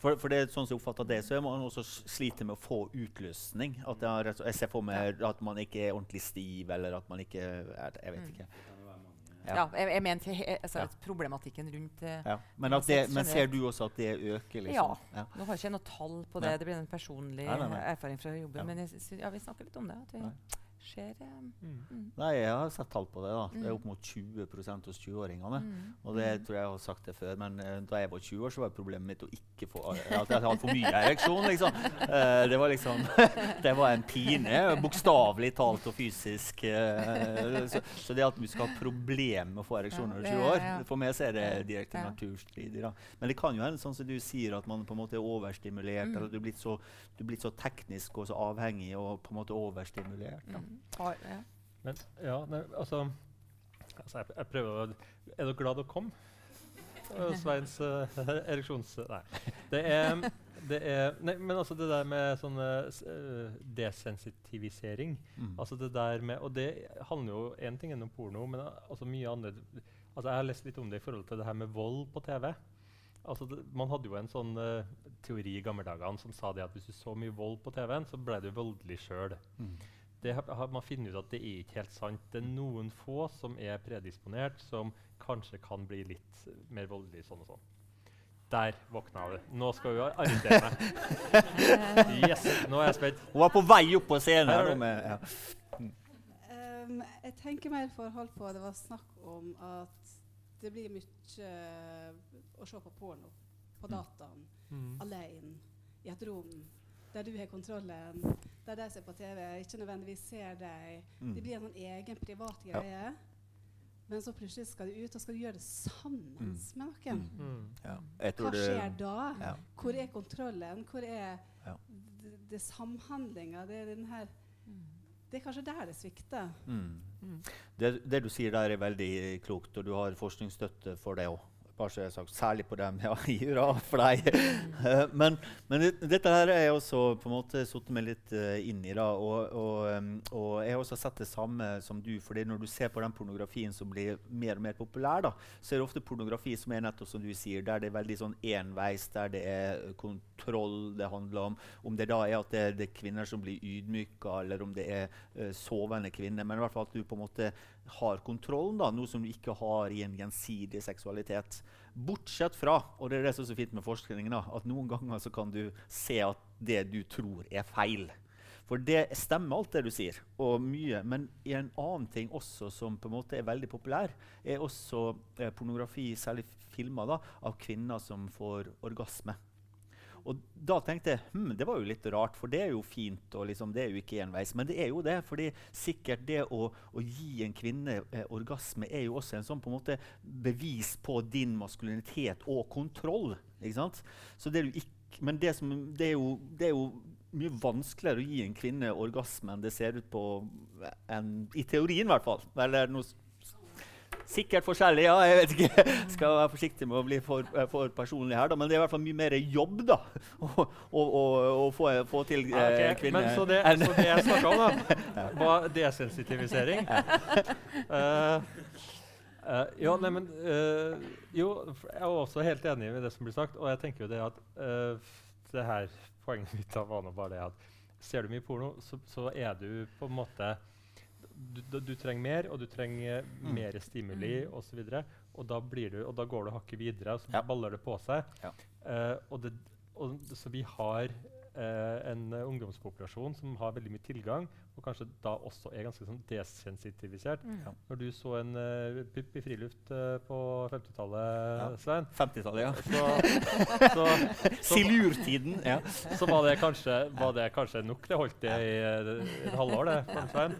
For, for det sånn som jeg oppfatter det, så er man også sliter med å få utløsning. At det har, jeg ser for meg at man ikke er ordentlig stiv, eller at man ikke er, Jeg vet Mm. ikke. Ja. Jeg, jeg mente altså, problematikken rundt eh, Ja. Men, at det, men ser du også at det øker, liksom? Ja. Nå har jeg ikke noe tall på Nei. det, det blir en personlig Nei, nei, erfaring fra jobben. Men jeg, ja, vi snakker litt om det. Eh, Mm. mm, Nei, jeg har sett tall på det. da. Det er Mm. opp mot 20% hos 20-åringene. mm, Og det mm. tror jeg jeg har sagt det før, men eh, da jeg var 20 år, så var problemet mitt å ikke få At jeg hadde for mye ereksjon, liksom. Eh, det var liksom Det var en pine, bokstavelig talt og fysisk. eh, så, så det at du skal ha problemer med å få ereksjon når du er 20 år, for meg så er det direkte naturstridig. da. Men det kan jo hende, sånn som du sier, at man på en måte er overstimulert, Mm. eller du er blitt så, du er blitt så teknisk og så avhengig og på en måte overstimulert. da. Har- ja. Men ja, nei, altså, altså jeg, jeg prøver å Er du glad dere kom? Sveins uh, ereksjons... Nei. Det er Det er, nei, men altså det der med sånn uh, desensitivisering Mm. Altså det der med, Og det handler jo én ting enn om porno, men altså mye annet altså Jeg har lest litt om det i forhold til det her med vold på TV. Altså det, man hadde jo en sånn uh, teori i gamle dager som sa det at hvis du så mye vold på TV-en, så ble du voldelig sjøl. Mm. Det har, har man funnet ut at det er ikke helt sant. Det er noen få som er predisponert, som kanskje kan bli litt mer voldelig sånn og sånn. Der våkna du. Nå skal hun arrestere meg. Yes, nå er jeg spent. Hun var på vei opp på scenen. Her er med, ja. Um, jeg tenker mer forhold på Det var snakk om at det blir mye eh, å se på porno på Mm. dataen Mm. alene i et rom der du har kontrollen, der de ser på TV, ikke nødvendigvis ser deg. Mm. Det blir en sånn egen privat Ja. Men så plutselig skal du ut, og skal du gjøre det sammen Mm. med noen. Mm. Ja. Jeg Hva skjer da? Ja. Hvor er kontrollen? Hvor er Ja. det, det samhandlinga? Det er den her Det er kanskje der det svikter. Mm. Mm. Det, det du sier der, er veldig klokt, og du har forskningsstøtte for det òg. Bare jeg har sagt, Særlig på dem. Ja, hurra for deg. Eh, men men dette her er jeg også på en måte satt meg litt eh, inn i. da, og, og, og jeg har også sett det samme som du. fordi når du ser på den pornografien som blir mer og mer populær, da, så er det ofte pornografi som er nettopp som du sier, der det er veldig sånn enveis, der det er kontroll det handler om. Om det da er at det, det er kvinner som blir ydmyka, eller om det er uh, sovende kvinner. Men i hvert fall at du på en måte har kontrollen, da, noe som du ikke har i en gjensidig seksualitet. Bortsett fra, og det er det som er så fint med forskningen, da, at noen ganger så kan du se at det du tror er feil. For det stemmer alt det du sier, og mye. Men en annen ting også som på en måte er veldig populær, er også eh, pornografi, særlig filmer, da, av kvinner som får orgasme. Og da tenkte jeg hm, det var jo litt rart, for det er jo fint. og liksom, Det er jo ikke enveis. Men det er jo det. fordi sikkert det å, å gi en kvinne eh, orgasme er jo også en sånn på en måte bevis på din maskulinitet og kontroll. ikke sant? Så det er jo ikke, men det, som, det, er jo, det er jo mye vanskeligere å gi en kvinne orgasme enn det ser ut på en, I teorien, i hvert fall. Eller noe Sikkert forskjellig, ja. jeg vet ikke. Skal være forsiktig med å bli for, eh, for personlig her, da. Men det er i hvert fall mye mer jobb da, å, å, å, å få, få til eh, okay. kvinner Men så det, så det jeg snakka om, da, var desensitivisering. uh, uh, ja, nei, men uh, Jo, jeg er også helt enig med det som blir sagt. Og jeg tenker jo det at det her Poenget mitt var nå bare det at ser du mye porno, så, så er du på en måte du, du, du trenger mer, og du trenger Mm. mer stimuli Mm. osv. Og, da blir du, og da går du hakket videre, og så Ja. baller det på seg. Ja. Uh, og det, og, så vi har uh, en ungdomspopulasjon som har veldig mye tilgang, og kanskje da også er ganske sånn desensitivisert. Mm. Ja. Når du så en uh, pupp i friluft uh, på 50-tallet, Ja. Svein, 50-tallet, ja. så, så, så, Silurtiden. Ja. så var, det kanskje, var det kanskje nok. Det holdt det i et halvår, det. for Svein.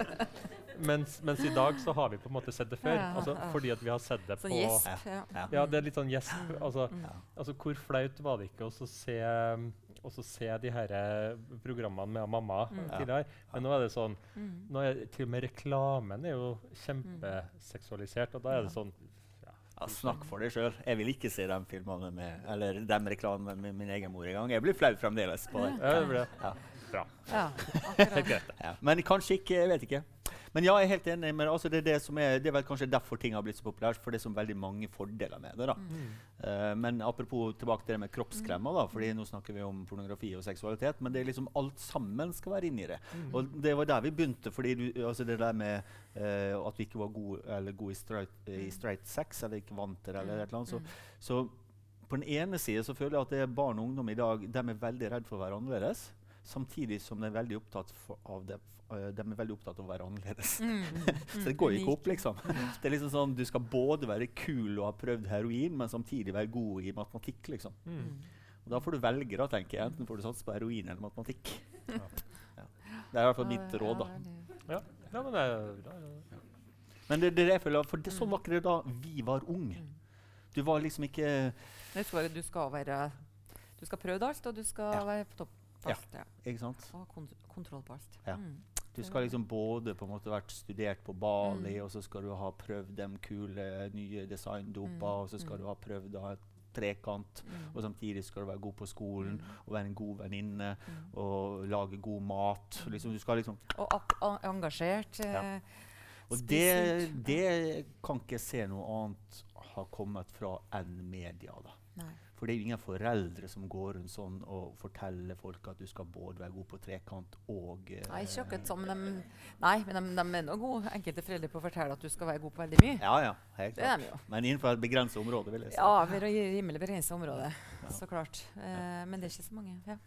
Mens, mens i dag så har vi på en måte sett det før. Ja, Altså, ja. fordi at vi har sett det på gjesp. Ja. Ja. Det er litt sånn gjesp. Altså, Mm. Ja. altså, hvor flaut var det ikke å se, se de her eh, programmene med mamma Mm. tidligere? Men nå er det sånn Mm. nå er, Til og med reklamen er jo kjempeseksualisert, og da er det sånn Ja, snakk for deg sjøl. Jeg vil ikke se de filmene med Eller de reklamene med min egen mor engang. Jeg blir flau fremdeles på det. Ja, det. Bra. Ja. Ja. Men kanskje ikke. Jeg vet ikke. Men ja, jeg er helt enig. Men altså, det, er det, som er, det er vel kanskje derfor ting har blitt så populært. For det er så veldig mange fordeler med det. da. Mm. Uh, men apropos tilbake til det med kroppskremmer, da, fordi nå snakker vi om pornografi og seksualitet. Men det er liksom alt sammen skal være inni det. Mm. Og det var der vi begynte. fordi du, altså det der med uh, at vi ikke var gode eller gode i, straight, i straight sex, eller ikke vant til det, eller et eller annet. Så, Mm. så på den ene side så føler jeg at det er barn og ungdom i dag de er veldig redd for å være annerledes. Samtidig som de er veldig opptatt av det. eh, de er veldig opptatt av å være annerledes. Mm. Så det går jo ikke opp, liksom. Det er liksom sånn, Du skal både være kul og ha prøvd heroin, men samtidig være god i matematikk. liksom. Mm. Og Da får du velge, da, tenker jeg. Enten får du satse på heroin eller matematikk. Ja. Det er i hvert fall mitt råd, da. Ja. ja, men det er bra. ja. Men det, det er jeg føler, for det, sånn var ikke det da vi var unge. Mm. Du var liksom ikke Jeg tror du skal være Du skal prøve alt, og du skal Ja. være på topp på Ja. alt. Ja. Ikke sant? Og kont kontroll på alt. Ja. Mm. Du skal liksom både på en måte vært studert på Bali, Mm. og så skal du ha prøvd de kule nye designdopa, Mm. og så skal Mm. du ha prøvd å ha trekant. Mm. Og samtidig skal du være god på skolen Mm. og være en god venninne Mm. og lage god mat. Liksom, du skal liksom Og engasjert. Ja. eh, Og det, det kan ikke se noe annet har kommet fra enn media. da. Nei. For det er jo ingen foreldre som går rundt sånn og forteller folk at du skal både være god på trekant og uh, Nei, ikke akkurat sånn, men de, nei, men de, de er nå gode, enkelte foreldre på å fortelle at du skal være god på veldig mye. Ja, ja, helt klart. Men innenfor et begrenset område, vil jeg si. Ja, ved å gi rimelig begrenset område, Ja. så klart. Eh, men det er ikke så mange. Ja.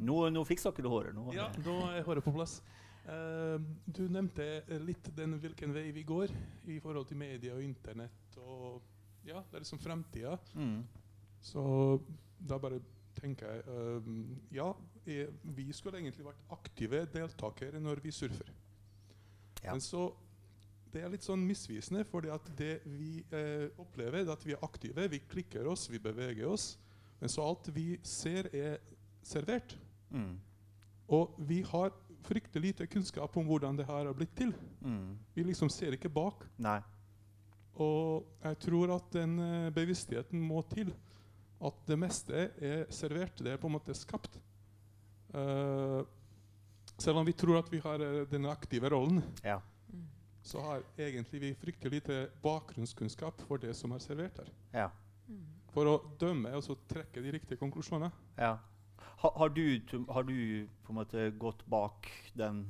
Nå, nå fikser dere håret. Nå, Ja, da er håret på plass. Uh, du nevnte litt den hvilken vei vi går i forhold til media og internett. og ja, Det er liksom fremtida. Mm. Så da bare tenker jeg uh, Ja, vi skulle egentlig vært aktive deltakere når vi surfer. Ja. Men så det er litt sånn misvisende, at det vi eh, opplever, er at vi er aktive, vi klikker oss, vi beveger oss. Men så alt vi ser, er servert. Mm. Og vi har fryktelig lite kunnskap om hvordan det her har blitt til. Mm. Vi liksom ser ikke bak. Nei. Og jeg tror at den eh, bevisstheten må til. At det meste er servert. Det er på en måte skapt. Uh, selv om vi tror at vi har eh, den aktive rollen, Ja. Så har egentlig vi fryktelig lite bakgrunnskunnskap for det som er servert her. Ja. For å dømme og så trekke de riktige konklusjonene. ja. Har, har, du, har du på en måte gått bak den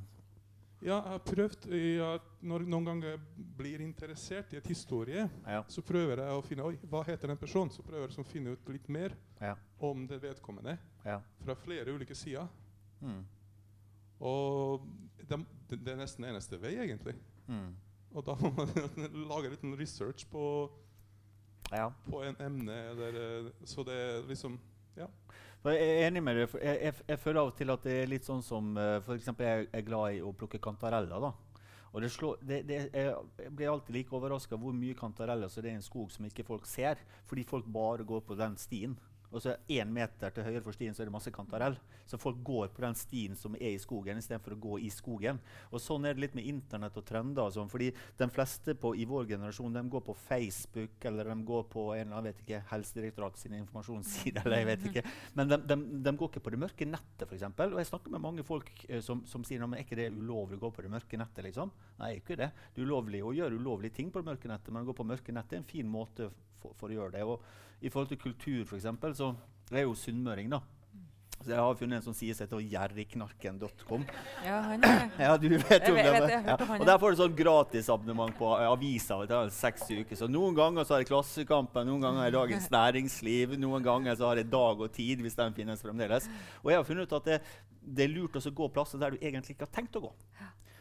Ja, jeg har prøvd ja, at Når noen ganger blir interessert i et historie, Ja. så prøver jeg å finne Oi, hva heter den personen? Så prøver jeg å finne ut litt mer Ja. om det vedkommende ja. fra flere ulike sider. Mm. Og det, det, er nesten eneste vei, egentlig. Mm. Og da må man lage litt research på, Ja. på en emne. Eller, eh, så det er liksom For Jeg er enig med deg. Jeg, jeg, jeg føler av og til at det er litt sånn som uh, f.eks. jeg er glad i å plukke kantareller. da. Og det slår, det, det, jeg blir alltid like overraska hvor mye kantareller så det er i en skog som ikke folk ser. Fordi folk bare går på den stien. Og så én meter til høyre for stien så er det masse kantarell. Så folk går på den stien som er i skogen, istedenfor å gå i skogen. Og Sånn er det litt med internett og trender. sånn, fordi de fleste på, i vår generasjon de går på Facebook eller de går på en eller annen, ikke, Helsedirektoratet sine informasjonsside. eller jeg vet ikke. Men de, de, de går ikke på det mørke nettet, f.eks. Og jeg snakker med mange folk eh, som, som sier at det ulovlig å gå på det mørke nettet. liksom? Nei, ikke det. Det er ulovlig å gjøre ulovlige ting på det mørke nettet, men å gå på mørke nettet er en fin måte for, for å gjøre det. Og I forhold til kultur, f.eks., så er jeg jo sunnmøring. da. Så jeg har funnet en som sier seg til gjerriknarken.com. Ja, han er det. Ja, du vet jo vet- det. vet ja. Og. Der får du sånn gratisabonnement på avisa i seks uker. Så noen ganger så har jeg Klassekampen, noen ganger har jeg Dagens Næringsliv, noen ganger så har jeg Dag og Tid, hvis den finnes fremdeles. Og jeg har funnet ut at det, det er lurt å gå plasser der du egentlig ikke har tenkt å gå.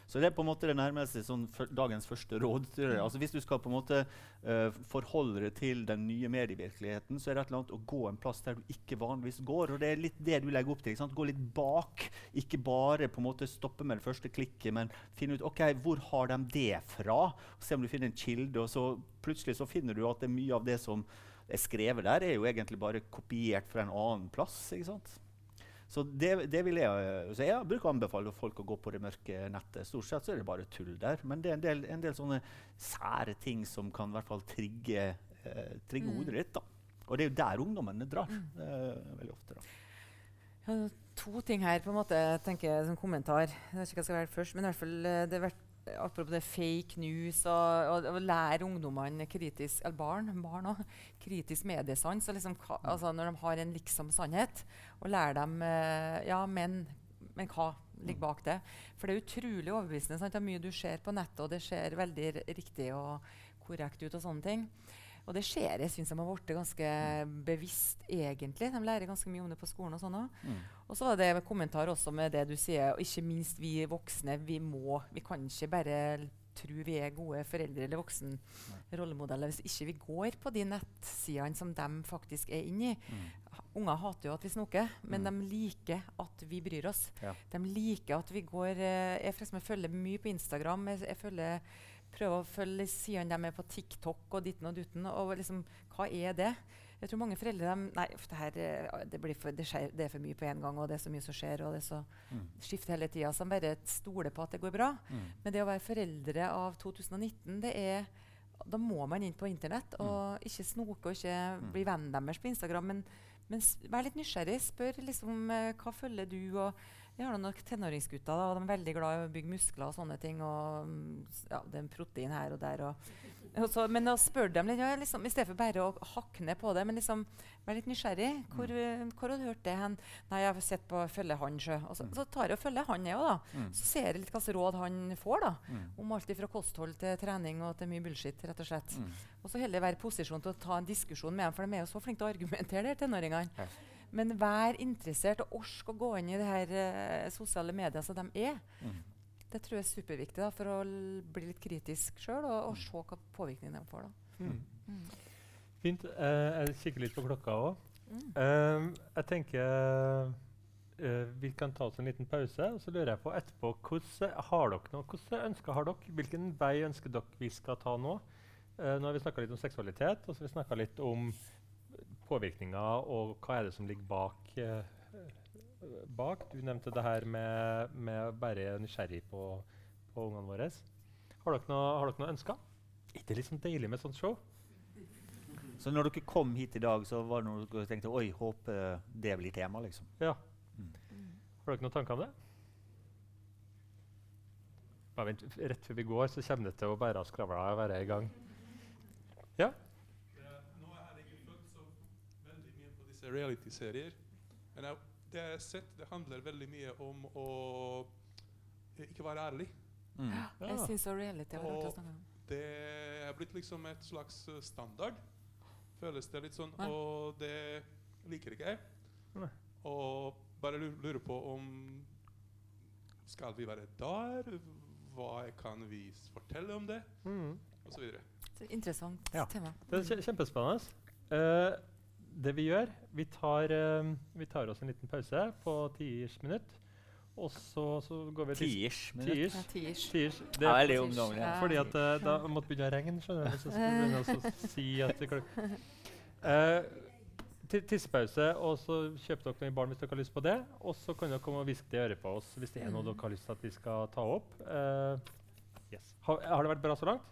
Så det er på en måte det nærmeste sånn dagens første råd. tror jeg. Altså Hvis du skal på en måte uh, forholde deg til den nye medievirkeligheten, så er det et eller annet å gå en plass der du ikke vanligvis går. Og det er litt det du legger opp til. ikke sant? Gå litt bak. Ikke bare på en måte stoppe med det første klikket, men finne ut ok, hvor har de det fra. Se om du finner en kilde, og så plutselig så finner du at det er mye av det som er skrevet der, er jo egentlig bare kopiert fra en annen plass. ikke sant? Så det, det vil jeg, så jeg bruker å anbefale folk å gå på det mørke nettet. Stort sett så er det bare tull der. Men det er en del, en del sånne sære ting som kan i hvert fall trigge, eh, trigge Mm. hodet ditt. da. Og det er jo der ungdommene drar. eh, veldig ofte. da. Ja, to ting her, på en måte, tenker jeg som kommentar. Jeg vet ikke hva jeg skal være først, men i hvert fall eh, det har vært Apropos det fake news og, og, og lære ungdommene kritisk Eller barn, barn også, kritisk mediesans. og Liksom, altså når de har en liksom sannhet, og lære dem eh, Ja, men, men hva ligger bak det? For det er utrolig overbevisende. Sant? Det er mye du ser på nettet, og det ser veldig riktig og korrekt ut. og sånne ting. Og det skjer, jeg syns de har blitt ganske bevisst, egentlig. De lærer ganske mye om det på skolen. Og sånn. Mm. Og så var det kommentar også med det du sier, og ikke minst vi voksne. Vi må, vi kan ikke bare tro vi er gode foreldre eller voksen rollemodeller hvis ikke vi går på de nettsidene som de faktisk er inne i. Mm. Unger hater jo at vi snoker, men Mm. de liker at vi bryr oss. Ja. De liker at vi går eh, Jeg, for følger mye på Instagram. Jeg, jeg følger, prøver å følge sidene de er på TikTok og ditten og dutten. Og liksom, hva er det? Jeg tror mange foreldre de, Nei, det, her, eh, det, blir for, det, skjer, det er for mye på en gang, og det er så mye som skjer, og det er så Mm. skifter hele tida. Så de bare stoler på at det går bra. Mm. Men det å være foreldre av 2019, det er da må man inn på internett og ikke snoke og ikke Mm. bli vennen deres på Instagram. Men, men vær litt nysgjerrig. Spør liksom eh, hva følger du. og jeg har nok tenåringsgutter, da, og de er veldig glad i å bygge muskler og sånne ting. Og mm, ja, det er en protein her og der. Og, og så, men da spør dem litt, ja, liksom, i stedet for bare å hakke ned på det. Men liksom, være litt nysgjerrig. Hvor, mm. hvor har du hørt det hen? Nei, jeg har sett på følge han sjø. Og så, så tar jeg og følger han, jeg òg, da. Mm. Så ser jeg litt hvilke råd han får. da. Mm. Om alt fra kosthold til trening og til mye bullshit. rett Og slett. Mm. Og så heller være i posisjon til å ta en diskusjon med dem, for de er jo så flinke til å argumentere, de tenåringene. Ja. Men vær interessert og orsk å gå inn i det her uh, sosiale medier som de er. Mm. Det tror jeg er superviktig da, for å bli litt kritisk sjøl og, og se hva påvirkning de får. da. Mm. Mm. Fint. Uh, jeg kikker litt på klokka òg. Mm. jeg tenker uh, vi kan ta oss en liten pause. og Så lurer jeg på etterpå hvordan har dere noe, hvordan ønsker har dere? Hvilken vei ønsker dere vi skal ta nå? Eh, nå har vi snakka litt om seksualitet, og så har vi snakka litt om påvirkninger og hva er det som ligger bak. eh, bak. Du nevnte det her med, med å være nysgjerrig på, på ungene våre. Har dere noe, har dere noe ønsker? Er det liksom deilig med sånt show? Så når dere kom hit i dag, så var det noe dere tenkte Oi, håper det blir tema, liksom. Ja. Mm. Har dere noen tanker om det? Bare vent, rett før vi går, så kommer det til å bære av skravla og være i gang. Eh, Nå har jeg ikke følt så veldig mye på disse reality-serier. Men jeg, det jeg har sett, det handler veldig mye om å eh, ikke være ærlig. Mm. Jeg syns reality var rart å snakke om. Det er blitt liksom et slags eh, standard. Føles det litt sånn. Ja. Og det liker ikke jeg. Nei. Og bare lurer på om Skal vi være der? Hva kan vi fortelle om det? Mm. Og så videre. Så Interessant Ja. tema. Det er kje- kjempespennende. Eh, det vi gjør, vi tar, eh, vi tar oss en liten pause på tiers minutt. Og så, så går vi Tiers minutt. Tiers. Ja, tiers. Det er veldig ungdommelig. Ja. fordi at uh, da måtte begynne å regne, skjønner du. Så skulle vi begynne å si at vi klok- Eh, Tissepause, og så kjøper dere noen barn hvis dere har lyst på det. Og så kan dere komme og hviske det i øret på oss hvis det er noe Mm. dere har lyst til at vi skal ta opp. Uh, yes. ha, har det vært bra så langt?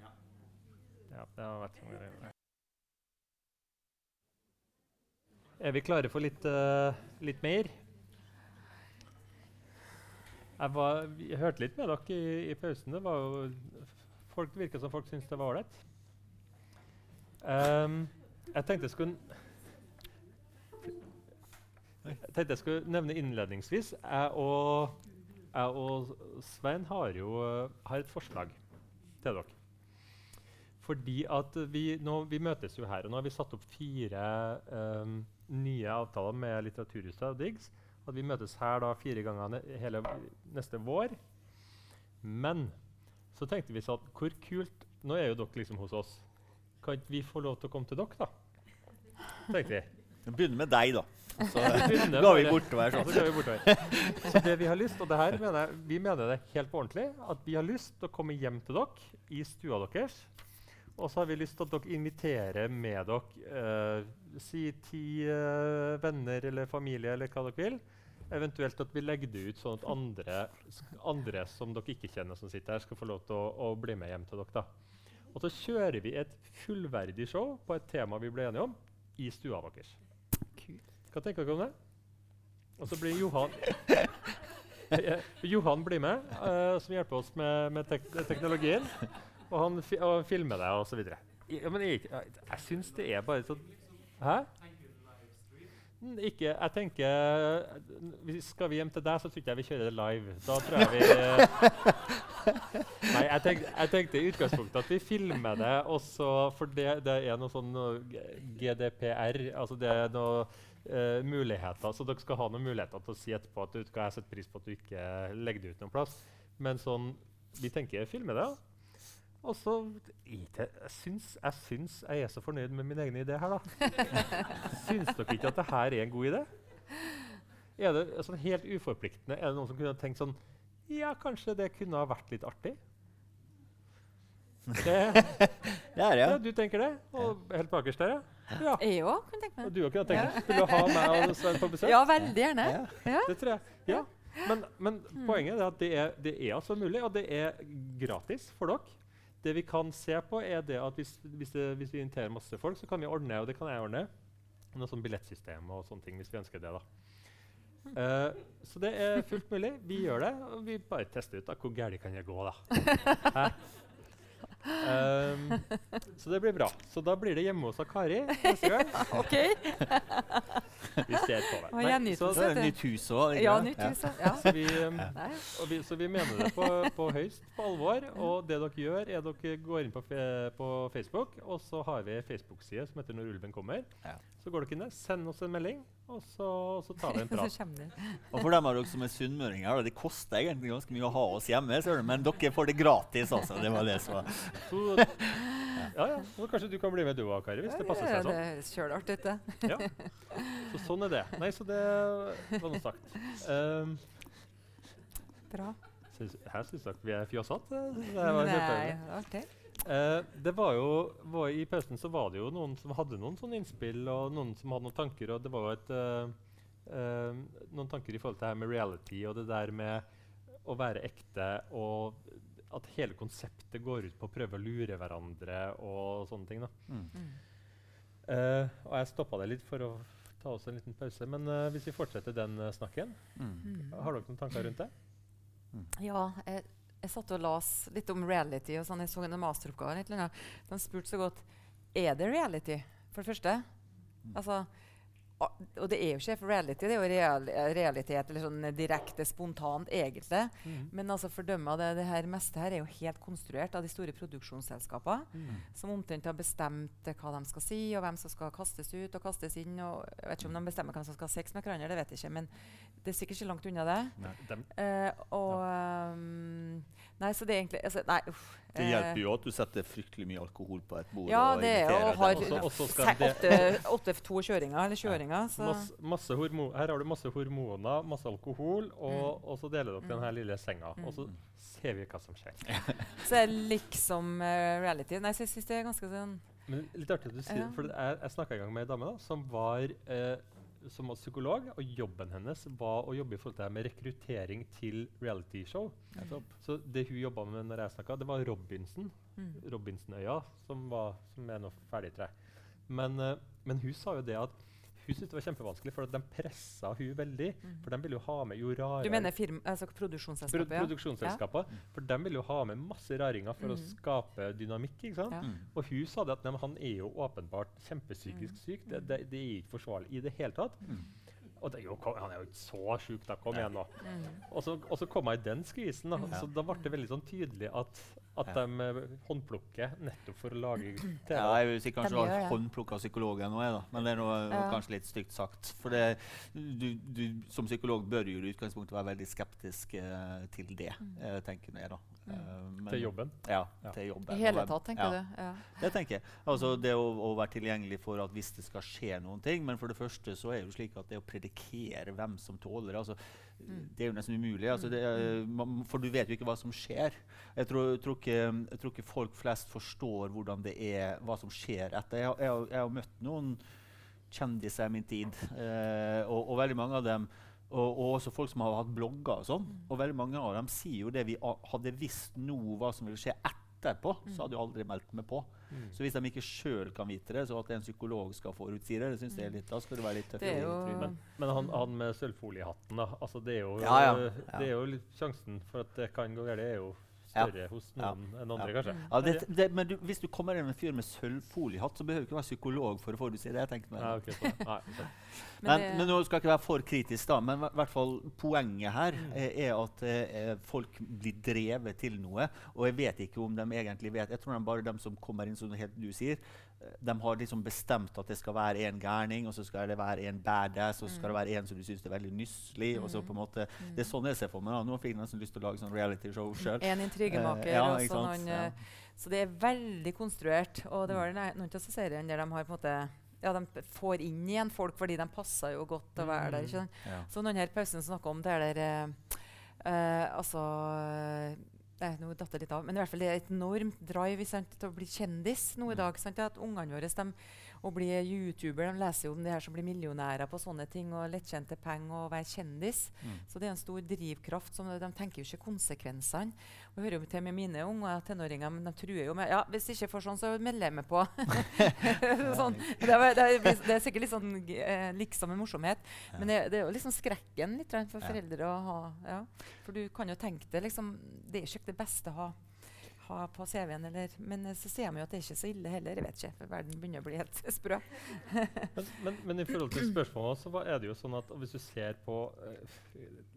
Ja. det har vært sånn det er. Vi klare for litt, uh, litt mer? Jeg, var, jeg hørte litt med dere i, i pausen. Det var jo, folk virka som folk syntes det var ålreit. Um, jeg tenkte jeg skulle Jeg tenkte jeg skulle nevne innledningsvis Jeg og, jeg og Svein har jo eh, har et forslag til dere. Fordi at vi, nå, vi møtes jo her, og nå har vi satt opp fire ehm, nye avtaler med Litteraturhuset og Diggs. At vi møtes her da fire ganger ne hele neste vår. Men så tenkte vi sånn Hvor kult Nå er jo dere liksom hos oss. Kan ikke vi få lov til å komme til dere, da? Tenkte vi. Vi begynner med deg, da. Så går vi bortover sånn. så går vi bortover. Så det vi har lyst, og det her mener jeg, vi mener det helt på ordentlig, at vi har lyst til å komme hjem til dere i stua deres. Og så har vi lyst til at dere inviterer med dere eh, si ti eh, venner eller familie eller hva dere vil. Eventuelt at vi legger det ut sånn at andre, andre som dere ikke kjenner, som sitter her, skal få lov til å, å bli med hjem til dere. da. Og så kjører vi et fullverdig show på et tema vi ble enige om, i stua deres. Hva tenker dere om det? Og så blir Johan Eh, Johan blir med, eh, som hjelper oss med, med tek teknologien. Og han fi og filmer deg videre. Ja, men jeg, jeg, jeg syns det er bare sånn Hæ? Ikke Jeg tenker Skal vi hjem til deg, så tror jeg vi kjører det live. Da tror jeg vi Nei, jeg tenkte, jeg tenkte i utgangspunktet at vi filmer det, og så For det, det er noe sånn GDPR. Altså det er noe uh, muligheter. Så dere skal ha noen muligheter til å si etterpå at du jeg setter pris på at du ikke legger det ut noen plass. Men sånn Vi tenker filme det. Og så jeg, syns, jeg syns jeg er så fornøyd med min egen idé her, da. syns dere ikke at det her er en god idé? Er det sånn helt uforpliktende? Er det noen som kunne tenkt sånn Ja, kanskje det kunne ha vært litt artig? Det, Det er ja, ja. du tenker det? Og helt bakerst der, ja? ja. Jeg òg kunne tenke Og meg. du òg kunne tenkt Skulle du ha meg og Svein på besøk? Ja, veldig gjerne. Ja. Ja. Det tror jeg. Ja. Men, men poenget er at det er, det er altså mulig, og det er gratis for dere. Det vi kan se på, er det at hvis, hvis, det, hvis vi inviterer masse folk, så kan vi ordne og det kan jeg ordne, noe sånn billettsystem og sånne ting hvis vi ønsker det. da. Uh, så det er fullt mulig. Vi gjør det, og vi bare tester ut da, hvor gærent kan det gå. da. Hæ? Ehm, så det blir bra. Så da blir det hjemme hos Kari neste gang. OK. Vi ser på det. Nei, så, det er nytt hus òg. Ja, nytt hus. ja. så, vi, um, og vi, så vi mener det på, på høyst på alvor. Og det dere gjør, er dere går inn på, fe, på Facebook, og så har vi Facebook-side som heter 'Når ulven kommer'. Ja. Så går dere inn der, send oss en melding, og så, og så tar vi en prat. Og for dem av dere som er sunnmøringer, det koster egentlig ganske mye å ha oss hjemme, ser du, men dere får det gratis. altså. Det var det som var. Så, ja, ja. Så kanskje du kan bli med du òg, Kari, hvis det passer seg Ja, sånn. Det høres kjølartig ut, det. Ja. Så sånn er det. Nei, så det var noe sagt. Um, Bra. syns, her syns dere vi er fjasete. Det var var artig. Eh, det var jo, var, I pausen så var det jo noen som hadde noen sånne innspill, og noen som hadde noen tanker. og det var jo et, uh, uh, noen tanker i forhold til det her med reality og det der med å være ekte, og at hele konseptet går ut på å prøve å lure hverandre og sånne ting. da. Mm. Mm. Eh, og jeg stoppa det litt for å ta oss en liten pause. Men uh, hvis vi fortsetter den uh, snakken, Mm. Mm. har dere noen tanker rundt det? Ja, jeg, jeg satt og las litt om reality. og sånn, Jeg så en masteroppgave. De spurte så godt er det reality, for det første. Altså, a- og det er jo ikke reality, det er jo real, realitet eller sånn direkte spontant, egentlig. Men altså fordømme det, det her meste her er jo helt konstruert av de store produksjonsselskapene. Som omtrent har bestemt hva de skal si, og hvem som skal kastes ut og kastes inn. og Jeg vet ikke om de bestemmer hvem som skal ha sex med hverandre, det vet jeg ikke. Men det er sikkert ikke langt unna det. Dem, Eh, og ehm, Nei, så det er egentlig altså, Nei, uff. Det hjelper jo at du setter fryktelig mye alkohol på et bord. Ja, og det er og har dem. Også- også skal se- det- åtte, åtte to kjøringer, eller kjøringer. Så masse, masse hormo her har du masse hormoner, masse alkohol, og, Mm. og så deler dere den denne lille senga. Og så Mm. ser vi hva som skjer. så det er liksom uh, reality. Nei, så jeg syns det er ganske sånn Men litt artig at du sier Ja. det, for jeg, jeg snakka en gang med ei dame da, som var eh, som var psykolog, og jobben hennes var å jobbe i forhold til det med rekruttering til realityshow. Nettopp. Så det hun jobba med når jeg snakka, det var Robinson. mm. Robinsonøya, som, var, som er nå ferdig, tror jeg. Men, uh, men hun sa jo det at hun syntes det var kjempevanskelig, for at de pressa hun veldig. For de ville jo ha med jo rare Du mener firma, altså Pro produksjonsselskapet? ja? For de ville jo ha med masse raringer for å Mm. skape dynamikk. ikke sant? Ja. Mm. Og hun sa det at nei, han er jo åpenbart kjempepsykisk Mm. syk. Det, det, det er ikke forsvarlig i det hele tatt. Mm. Og det jo, kom- han er jo ikke så sjuk, da. Kom igjen, nå. Mm. Og så, og så kom jeg i den skvisen. Da. Ja. Så da ble det veldig sånn tydelig at, at Ja. de eh, håndplukker nettopp for å lage TV. Ja, jeg vil si kanskje De du gjør håndplukka psykologer nå, da. men det er noe, Ja. kanskje litt stygt sagt. For det, du, du, som psykolog bør jo i utgangspunktet være veldig skeptisk eh, til det, eh, tenker jeg da. Mm. men- Til jobben. Ja, Ja. til jobben. I hele tatt, tenker ja. du? Ja. Det tenker jeg. Altså det å, å være tilgjengelig for at hvis det skal skje noen ting. Men for det første så er det jo slik at det å predikere hvem som tåler det, altså, Mm. Det er jo nesten umulig. Altså det er, man, for du vet jo ikke hva som skjer. Jeg tror, tror, ikke, jeg tror ikke folk flest forstår hvordan det er, hva som skjer etter. Jeg, jeg, har- møtt noen kjendiser i min tid, eh, og, og veldig mange av dem og, og også folk som har hatt blogger og sånn. Og veldig mange av dem sier jo det vi hadde visst nå hva som ville skje etterpå, så hadde jeg aldri meldt meg på. Mm. Så hvis de ikke sjøl kan vite det, så at en psykolog skal forutsi det, det synes jeg er litt, da skal du være litt tøff. Men, men han, han med sølvfoliehatten, da. Altså, det er jo, Ja, ja. eh, Ja. Det er jo sjansen for at det kan gå galt, er jo. Større hos Ja. noen enn andre, Mm. kanskje. Ja, det, det, men du, hvis du kommer inn med en fyr med sølvfoliehatt, så behøver du ikke være psykolog for å forutsi det. jeg tenkte meg. Ja, ok, sånn. Nei, sånn. Men, men nå skal jeg ikke være for kritisk, da, men i hvert fall poenget her Mm. er, at eh, folk blir drevet til noe. Og jeg vet ikke om de egentlig vet Jeg tror de bare de som kommer inn, som helt du sier, eh, de har liksom bestemt at det skal være en gærning, og så skal det være en badass, og så skal det være en som du syns er veldig nusselig. og så på en måte, Det er sånn jeg ser for meg. da. Nå fikk jeg nesten lyst til å lage sånn realityshow sjøl. En intrigemaker. Eh, ja, og sånn, så Ja. eh, Så det er veldig konstruert. Og det var noen av seriene der de har på en måte ja, de får inn igjen folk fordi de passer jo godt å være der. ikke sant? Ja. Så noen her pausen snakka om det der eh, eh, Altså Nei, nå datt det litt av. Men i hvert fall det er et enormt drive sant, til å bli kjendis nå i dag. Sant, at Ungene våre de å bli YouTuber. De leser jo om de her som blir millionærer på sånne ting og lettjente penger og være kjendis. Mm. Så det er en stor drivkraft. Som de, tenker jo ikke konsekvensene. Og jeg hører jo til med mine unger tenåringer, men de truer jo med ja, hvis jeg ikke får sånn, så melder jeg meg på. sånn. det, er, det, er, det, er, sikkert litt sånn eh, liksom en morsomhet. Men det, det, er jo liksom skrekken litt for foreldre å ha. Ja. For du kan jo tenke deg liksom, Det er ikke det beste å ha, ha på CV-en, Men eh, så sier de jo at det er ikke så ille heller. Jeg vet ikke, for verden begynner å bli helt sprø. Men, men, men i forhold til spørsmålet så er det jo sånn at hvis du ser på uh,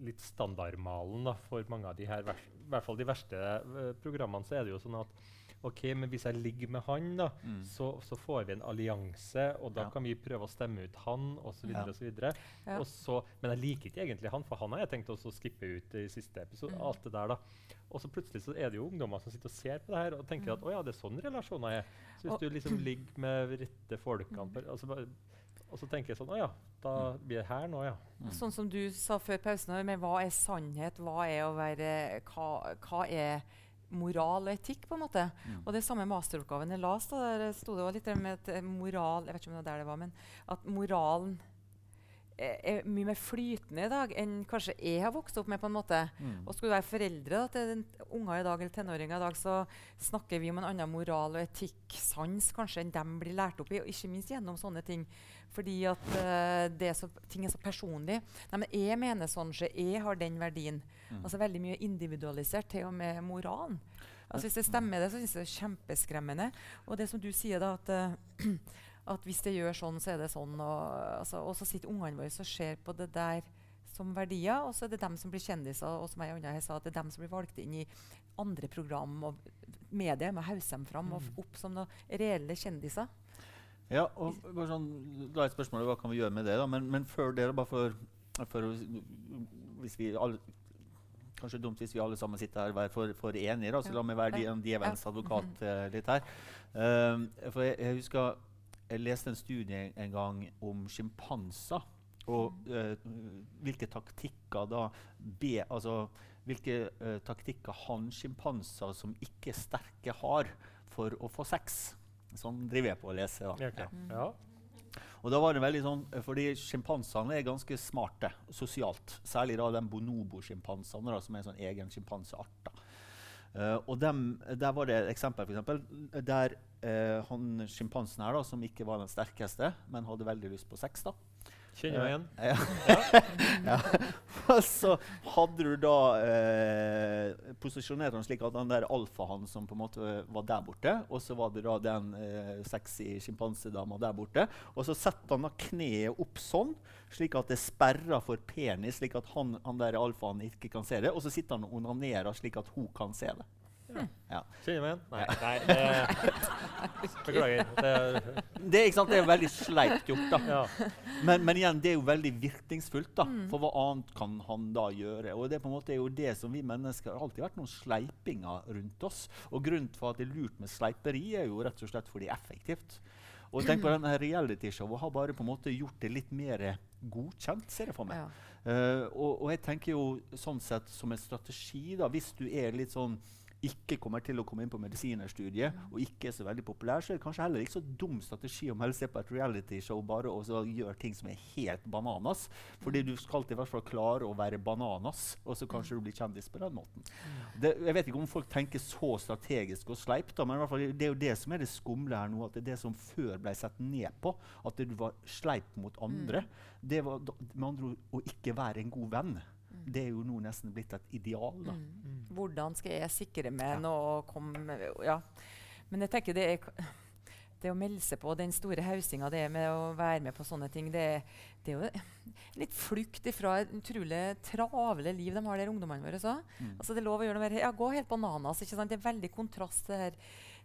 litt standardmalen da, for mange av de her, i hvert fall de verste uh, programmene, så er det jo sånn at ok, men hvis jeg ligger med han, da, Mm. så, så får vi en allianse, og da Ja. kan vi prøve å stemme ut han, osv. Ja. videre Ja. Så- Men jeg liker ikke egentlig han, for han har jeg tenkt også å skippe ut i siste episode. Mm. alt det der da. Og så plutselig så er det jo ungdommer som sitter og ser på det her og tenker Mm. at å ja, det er sånn relasjoner er. Så hvis Og- du liksom ligger med rette folkene på- altså bare, Og så tenker jeg sånn Å ja, da blir det her nå, ja. Mm. Sånn som du sa før pausen, men hva er sannhet, hva er å være Hva, hva er moral og etikk, på en måte? Mm. Og det samme masteroppgaven jeg leste, der sto det også litt med moral Jeg vet ikke om det var der det var, men at moralen er, mye mer flytende i dag enn kanskje jeg har vokst opp med. på en måte. Mm. Og skulle du være foreldre da, til unger i dag, eller tenåringer i dag, så snakker vi om en annen moral og etikk, sans, kanskje, enn de blir lært opp i. Og ikke minst gjennom sånne ting. Fordi at uh, det er så, ting er så personlig. Nei, men jeg mener sånn, så jeg har den verdien. Mm. Altså Veldig mye individualisert, til og med moralen. Altså Hvis det stemmer, det, så synes jeg det er kjempeskremmende. Og det som du sier, da, at, eh, at hvis det gjør sånn, så er det sånn. Og, altså, og så sitter ungene våre og ser på det der som verdier, og så er det dem som blir kjendiser. Og som jeg og her sa, at det er dem som blir valgt inn i andre program og medier. Med å hause dem fram og opp som noen reelle kjendiser. Ja, og bare sånn, da er spørsmålet hva kan vi gjøre med det. da, Men, men før det, bare for, for hvis vi alle, Kanskje dumt hvis vi alle sammen sitter her og er for, for da, så Ja. La meg være djevelens advokat eh, litt her. Um, for jeg, jeg husker jeg leste en studie en gang om sjimpanser. Og eh, hvilke taktikker da be, altså, Hvilke eh, taktikker hannsjimpanser som ikke er sterke, har for å få sex. Sånn driver jeg på å lese. da. Ja, ja. Og da var det veldig sånn, eh, fordi Sjimpansene er ganske smarte sosialt. Særlig da den bonobo-sjimpansene, som er en sånn egen sjimpanseart. Eh, og dem, der var det et eksempel for eksempel, der uh, han sjimpansen her, da, som ikke var den sterkeste, men hadde veldig lyst på sex. da. Kjenner meg igjen. Ja. ja. ja. så hadde du da eh, posisjonert han slik at den der alfahannen som på en måte var der borte, og så var det da den eh, sexy sjimpansedama der borte. Og så setter han da kneet opp sånn, slik at det sperrer for penis, slik at han, han der alfahannen ikke kan se det. Og så sitter han og onanerer slik at hun kan se det. Ja. Kjenner meg igjen? Nei. nei det, beklager. Det, Det, er, ikke sant? det er veldig sleipt gjort. da. ja. Men, men igjen, det er jo veldig virkningsfullt. da. For hva annet kan han da gjøre? Og det på en måte er jo det som vi mennesker har alltid vært noen sleipinger rundt oss. Og grunnen for at det er lurt med sleiperi, er jo rett og slett fordi det er effektivt. Og tenk på denne realityshowet har bare på en måte gjort det litt mer godkjent, ser jeg for meg. Ja. Uh, og, og jeg tenker jo sånn sett som en strategi, da, hvis du er litt sånn ikke kommer til å komme inn på medisinerstudiet og ikke er så veldig populær, så er det kanskje heller ikke så dum strategi om melde seg på et realityshow bare og så gjøre ting som er helt bananas. Fordi du skal i hvert fall klare å være bananas, og så kanskje du blir kjendis på den måten. Det, jeg vet ikke om folk tenker så strategisk og sleipt, da, men i hvert fall, det er jo det som er det skumle her nå. At det er det som før ble sett ned på, at du var sleip mot andre, det var da, med andre ord å ikke være en god venn. Det er jo nå nesten blitt et ideal. da. Mm. Hvordan skal jeg sikre meg Ja. nå å komme Ja. Men jeg tenker det er det å melde seg på den store hausinga det er med å være med på sånne ting, det, det er jo litt flukt ifra et utrolig travle liv de har der ungdommene våre. Så. Mm. Altså det er lov å gjøre noe mer, ja, Gå helt bananas. ikke sant? Det er veldig kontrast til det her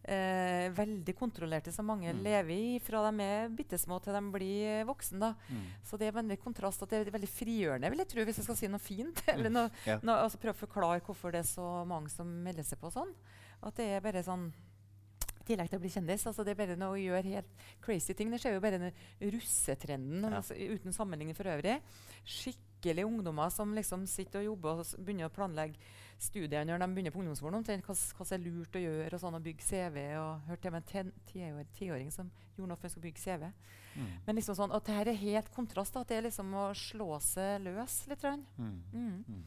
eh, veldig kontrollerte som mange Mm. lever i fra de er bitte små til de blir voksne. voksen. da. Mm. Så det er veldig kontrast at det er veldig frigjørende, vil jeg tro, hvis jeg skal si noe fint. eller noe, Ja. noe, altså Prøve å forklare hvorfor det er så mange som melder seg på sånn. At det er bare sånn I tillegg til å bli kjendis. Altså det er bare noe å gjøre helt crazy ting. Det skjer jo bare den russetrenden Ja. altså, uten sammenligning for øvrig. Skikkelig ungdommer som liksom sitter og jobber og begynner å planlegge studier når de begynner på ungdomsskolen. omtrent Hva, som er lurt å gjøre, og sånn, å bygge CV. og Hørte til med en tiåring tiår- som gjorde noe for å bygge CV. Mm. Men liksom sånn, at det her er helt kontrast. At det er liksom å slå seg løs litt. Mm. Mm. Mm.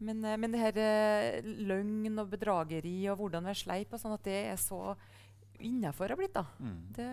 Men, eh, men det her eh, løgn og bedrageri og hvordan være sleip og sånn, at det er så innafor har blitt, da. Mm. Det,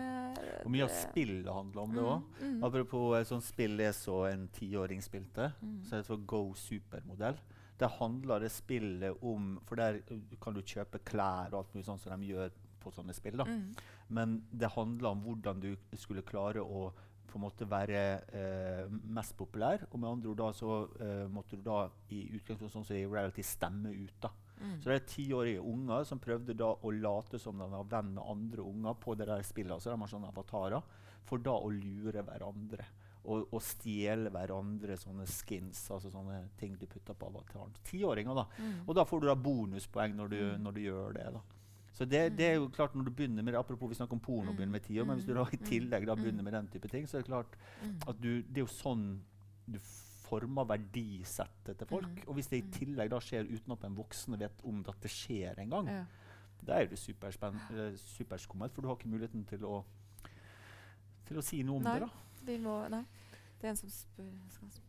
Og mye av spillet handler om det òg. Mm, mm, Apropos et sånt spill jeg så en tiåring spilte, Mm. så det for Go Supermodell. Der handler det spillet om For der kan du kjøpe klær og alt mulig sånt som de gjør på sånne spill. da. mm, Men det handler om hvordan du skulle klare å på en måte være eh, mest populær. Og med andre ord da så eh, måtte du da i utgangspunktet sånn som i reality stemme ut. da. mm. Så det er tiårige unger som prøvde da å late som de var venn med andre unger på det der spillet. Altså de har sånne avatarer, For da å lure hverandre. Og, og stjele hverandre sånne skins, altså sånne ting du putter på avataren. Tiåringer, da. Mm. Og da får du da bonuspoeng når du, Mm. når du gjør det. da. Så det, det er jo klart når du begynner med Apropos vi snakker om porno Mm. begynner med tiår, men hvis du da i Mm. tillegg da Mm. begynner med den type ting, så er det klart Mm. at du, det er jo sånn du former verdisettet til folk. Mm. Og hvis det i Mm. tillegg da skjer uten at en voksen vet om at det skjer en gang, Ja. da er du eh, superskummelt, for du har ikke muligheten til å, til å si noe om Nei. det. da. Vi må Nei. Det er en som spør skal sp-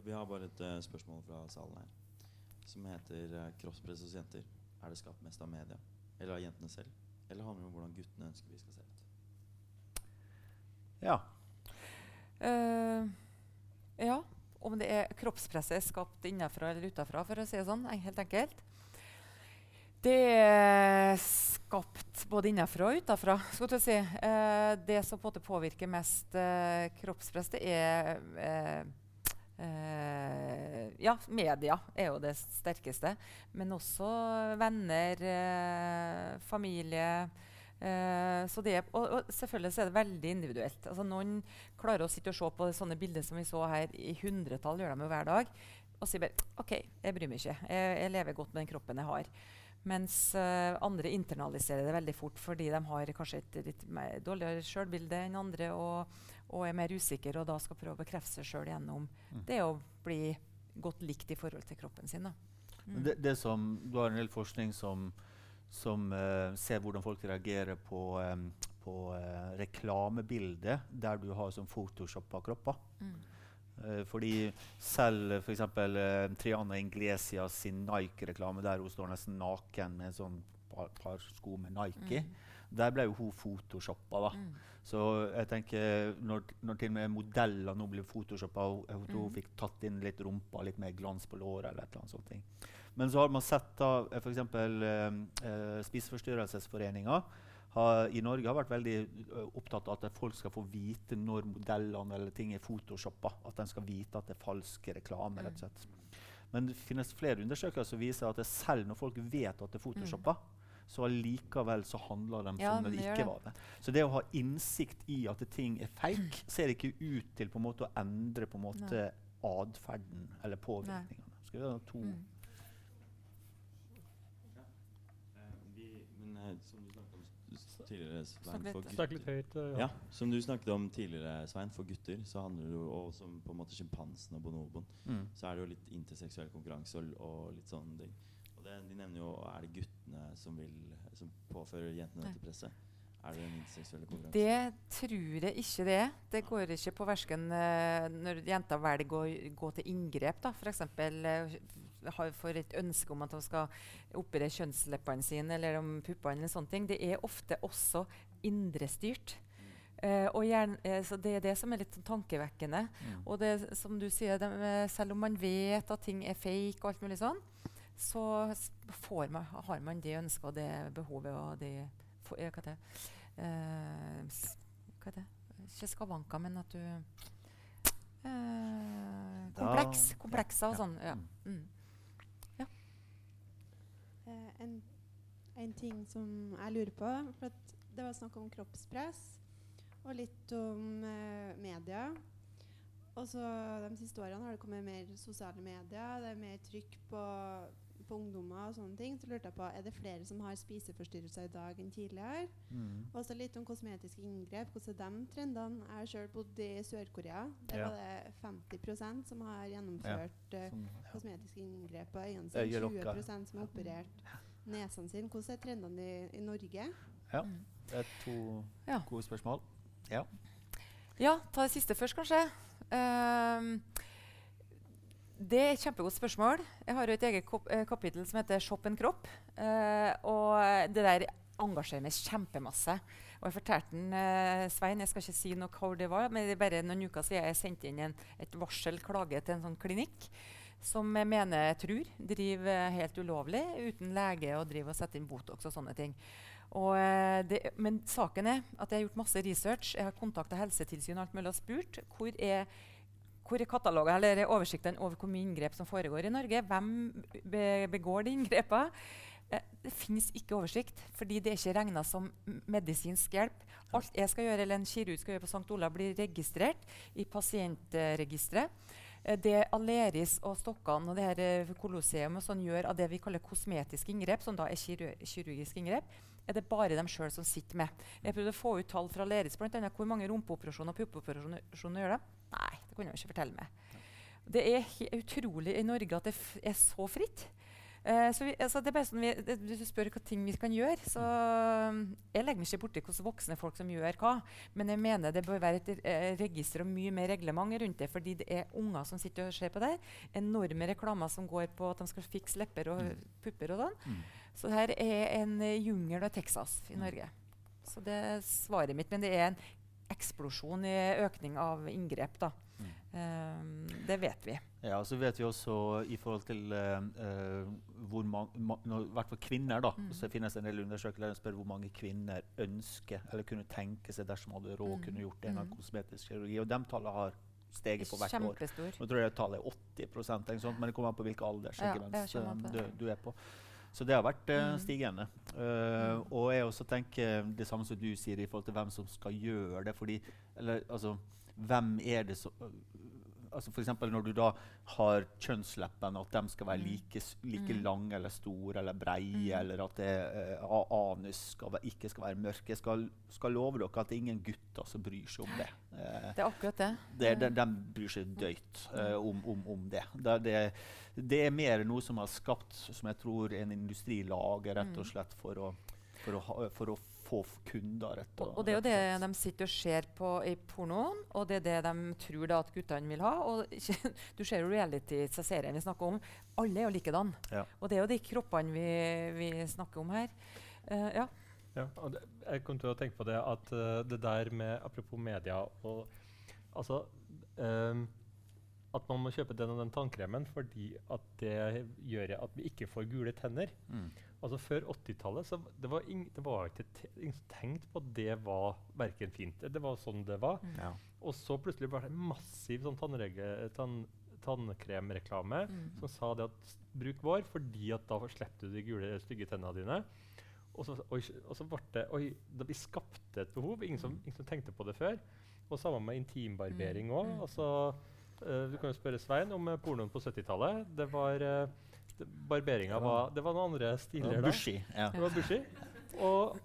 Vi har bare et uh, spørsmål fra salen her som heter uh, 'Kroppspress hos jenter'. Er det skapt mest av media eller av jentene selv? Eller handler det om hvordan guttene ønsker vi skal se ut? Ja. Uh, ja. Om det er kroppspresset er skapt innenfra eller utenfra, for å si det sånn. Helt enkelt. Det er skapt både innenfra og utenfra. skal jeg si. Eh, det som på påvirker mest eh, kroppspress, det er eh, eh, Ja, media er jo det sterkeste. Men også venner, eh, familie. Eh, så det er, og, og selvfølgelig er det veldig individuelt. Altså Noen klarer å sitte og se på sånne bilder som vi så her i hundretall, gjør de jo hver dag, og sier bare OK, jeg bryr meg ikke. Jeg, jeg lever godt med den kroppen jeg har. Mens uh, andre internaliserer det veldig fort fordi de har kanskje et litt dårligere selvbilde enn andre og, og er mer usikre og da skal prøve å bekrefte seg sjøl gjennom Mm. det å bli godt likt i forhold til kroppen sin. Mm. Det, det som, du har en del forskning som, som uh, ser hvordan folk reagerer på, um, på uh, reklamebilder der du har sånn photoshoppa kropper. Mm. Eh, fordi selv f.eks. Uh, Triana Inglesias sin Nike-reklame der hun står nesten naken med en sånn par, par sko med Nike, Mm. der ble jo hun photoshoppa. da. Mm. Så jeg tenker når, når til og med modeller nå blir photoshoppa, hun, hun Mm. fikk tatt inn litt rumpa, litt mer glans på låret eller et eller annet sånt. Men så har man sett da f.eks. Uh, uh, Spiseforstyrrelsesforeninga har, i Norge har vært veldig opptatt av at folk skal få vite når modellene eller ting er photoshoppa. At de skal vite at det er falsk reklame. rett og slett. Men det finnes flere undersøkelser som viser at selv når folk vet at det er photoshoppa, så allikevel så handler de Ja, som det de ikke det. var det. Så det å ha innsikt i at ting er fake, ser ikke ut til på en måte å endre på en måte atferden eller påvirkningene. Skal vi ha to Mm. Eh, vi, men eh, som du snakket om s- s- tidligere, Svein, for Snakk litt gutter høyt. ja. ja, Som du snakket om tidligere, Svein, for gutter så handler det jo og som på en måte sjimpansen og bonoboen, mm. så er det jo litt interseksuell konkurranse og, og litt sånne ting. Og det, de nevner jo Er det guttene som vil Som påfører jentene dette presset? Er det den interseksuelle konkurransen? Det tror jeg ikke det. er. Det går ikke på versken uh, når jenter velger å gå til inngrep. da, F.eks. Uh, får et ønske om at de skal operere kjønnsleppene sine eller om puppene. eller sånne ting. Det er ofte også indrestyrt. Uh, og gjerne, uh, så Det er det som er litt tankevekkende. Mm. Og det som du sier, de, selv om man vet at ting er fake, og alt mulig sånn, så får man, har man det ønsket og det behovet og det for, eh, Hva er det? Ikke skavanker, men at du Kompleks. Komplekser og sånn. Ja. Mm. Eh, en, en ting som jeg lurer på for Det var snakk om kroppspress og litt om eh, media. Og så De siste årene har det kommet mer sosiale medier. Det er mer trykk på på ungdommer og sånne ting, så lurte jeg på er det flere som har spiseforstyrrelser i dag enn tidligere. Mm. Og så litt om kosmetiske inngrep. Hvordan er de trendene? Jeg har selv bodd i Sør-Korea. Der Ja. var det 50% som har gjennomført eh, Som, kosmetiske inngrep på øynene sine. 20 som har operert nesene sine. Hvordan er trendene i, i Norge? ja. Det er to Ja. gode spørsmål. Ja. Ja, ta det siste først, kanskje. Ehm, det er et kjempegodt spørsmål. Jeg har jo et eget kop eh, kapittel som heter 'Shop en kropp'. Eh, og det der engasjerer meg kjempemasse. Og jeg fortalte den, eh, Svein, jeg skal ikke si noe hvor det var, men det er bare noen uker siden jeg sendte inn en, et varsel, klage til en sånn klinikk som jeg mener tror driver helt ulovlig uten lege og driver og setter inn Botox og sånne ting. Og, det, men saken er at jeg har gjort masse research. Jeg har kontakta Helsetilsynet og alt mulig og spurt hvor er, hvor er katalogen, eller oversikten over hvor mye inngrep som foregår i Norge. Hvem be, begår de inngrepene? Eh, det finnes ikke oversikt, fordi det er ikke regna som medisinsk hjelp. Alt jeg skal gjøre, eller en kirurg skal gjøre på St. Olav, blir registrert i pasientregisteret. Eh, Det Aleris og Stokkan og det her eh, Colosseum sånn gjør av det vi kaller kosmetiske inngrep, som da er kirur kirurgiske inngrep, er det bare dem sjøl som sitter med. Jeg prøvde å få ut tall fra Aleris, bl.a. hvor mange rumpeoperasjoner og puppeoperasjoner gjør de. Nei, det kunne de ikke fortelle meg. Det er utrolig i Norge at det er så fritt. Eh, så vi, altså det er bare sånn vi, det, Du spør hva ting vi kan gjøre. Så um, Jeg legger meg ikke borti hvordan voksne folk som gjør hva. Men jeg mener det bør være et eh, register og mye mer reglement rundt det. Fordi det er unger som sitter og ser på det. Enorme reklamer som går på at de skal fikse lepper og Mm. pupper og sånn. Mm. Så her er en eh, jungel av Texas i Mm. Norge. Så det er svaret mitt. Men det er en eksplosjon i økning av inngrep. da. Mm. Um, det vet vi. Ja, så vet vi også i forhold til eh, hvor mange I hvert fall kvinner, da. Mm. Så det finnes en del undersøkelser der spør hvor mange kvinner ønsker eller kunne tenke seg dersom de hadde råd, Mm. kunne gjort en gang Mm. kosmetisk kirurgi. Og de tallene har steget på hvert år. Kjempestor. Nå tror jeg tallet er 80% eller sånt, men det kommer an på hvilken alder Ja, du, du er på. Så det har vært eh, Mm. stigende. Eh, Mm. Og jeg også tenker det samme som du sier i forhold til hvem som skal gjøre det. fordi, eller altså, hvem er det som altså eksempel når du da har kjønnsleppene, at de skal være Mm. like, like Mm. lange eller store eller breie, Mm. eller at det, uh, anus skal, være- ikke skal være mørk. Jeg skal, skal love dere at det er ingen gutter som bryr seg om det. Uh, Det er akkurat det. det, de, de bryr seg døyt uh, om, om, om det. Det, det. det er mer noe som har skapt, som jeg tror en industri lager rett og slett for å, for å, for å få kunder. Rett Og, og det er jo det de sitter og ser på i pornoen, og det er det de tror da at guttene vil ha. Og du ser jo reality-serien vi snakker om. Alle er jo likedan. Ja. Og det er jo de kroppene vi, vi snakker om her. Uh, ja. Ja, og det, jeg kom til å tenke på det at uh, det der med Apropos media og Altså um, At man må kjøpe den og den tannkremen fordi at det gjør at vi ikke får gule tenner. Mm. Altså Før 80-tallet så det var ing, det var ikke te, ingen som tenkte på at det var verken fint. Det var sånn det var. Mm. Ja. Og så plutselig ble det en massiv sånn tann, tannkremreklame Mm. som sa det at bruk vår fordi at da slipper du de gule, stygge tennene dine. Og så, oi, og så ble det Oi, da vi skapte et behov. Ingen som, ingen som tenkte på det før. Og sammen med intimbarbering Mm, òg. mm. Altså, uh, du kan jo spørre Svein om uh, pornoen på 70-tallet. Det var uh, Barberinga var- Det var noen andre stiler. Bushy. Ja. Det var bushy. Og,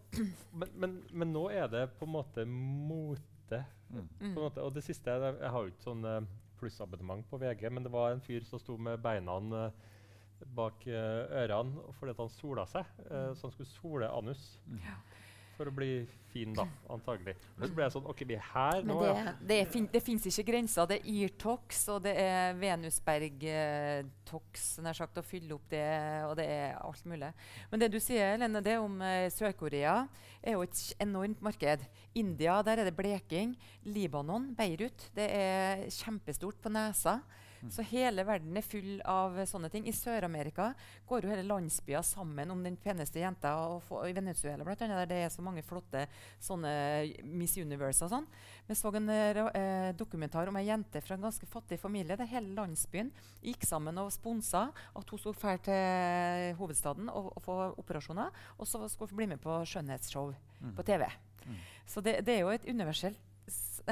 men, men, men nå er det på en måte mote. Mm. På en måte. Og det siste Jeg, jeg har jo ikke sånn eh, plussabonnement på VG, men det var en fyr som sto med beina eh, bak eh, ørene fordi at han sola seg. eh, så han skulle sole anus Mm. For å bli fin, da, antagelig. Men så ble jeg sånn OK, vi er her Men nå, det, ja. det, fin, det fins ikke grenser. Det er Irtox og det er venusbergtox nær sagt, å fylle opp det, og det er alt mulig. Men det du sier, Lene, det om eh, Sør-Korea, er jo et enormt marked. India, der er det bleking. Libanon, Beirut, det er kjempestort på nesa. Så hele verden er full av sånne ting. I Sør-Amerika går jo hele landsbyer sammen om den peneste jenta. Og få, I Venezuela blant annet, der det er så mange flotte sånne Miss Universe og sånn. Vi så en eh, eh, dokumentar om ei jente fra en ganske fattig familie der hele landsbyen gikk sammen og sponsa at hun skulle dra til hovedstaden og, og få operasjoner. Og så skulle hun bli med på skjønnhetsshow Mm. på TV. Mm. Så det, det er jo et universelt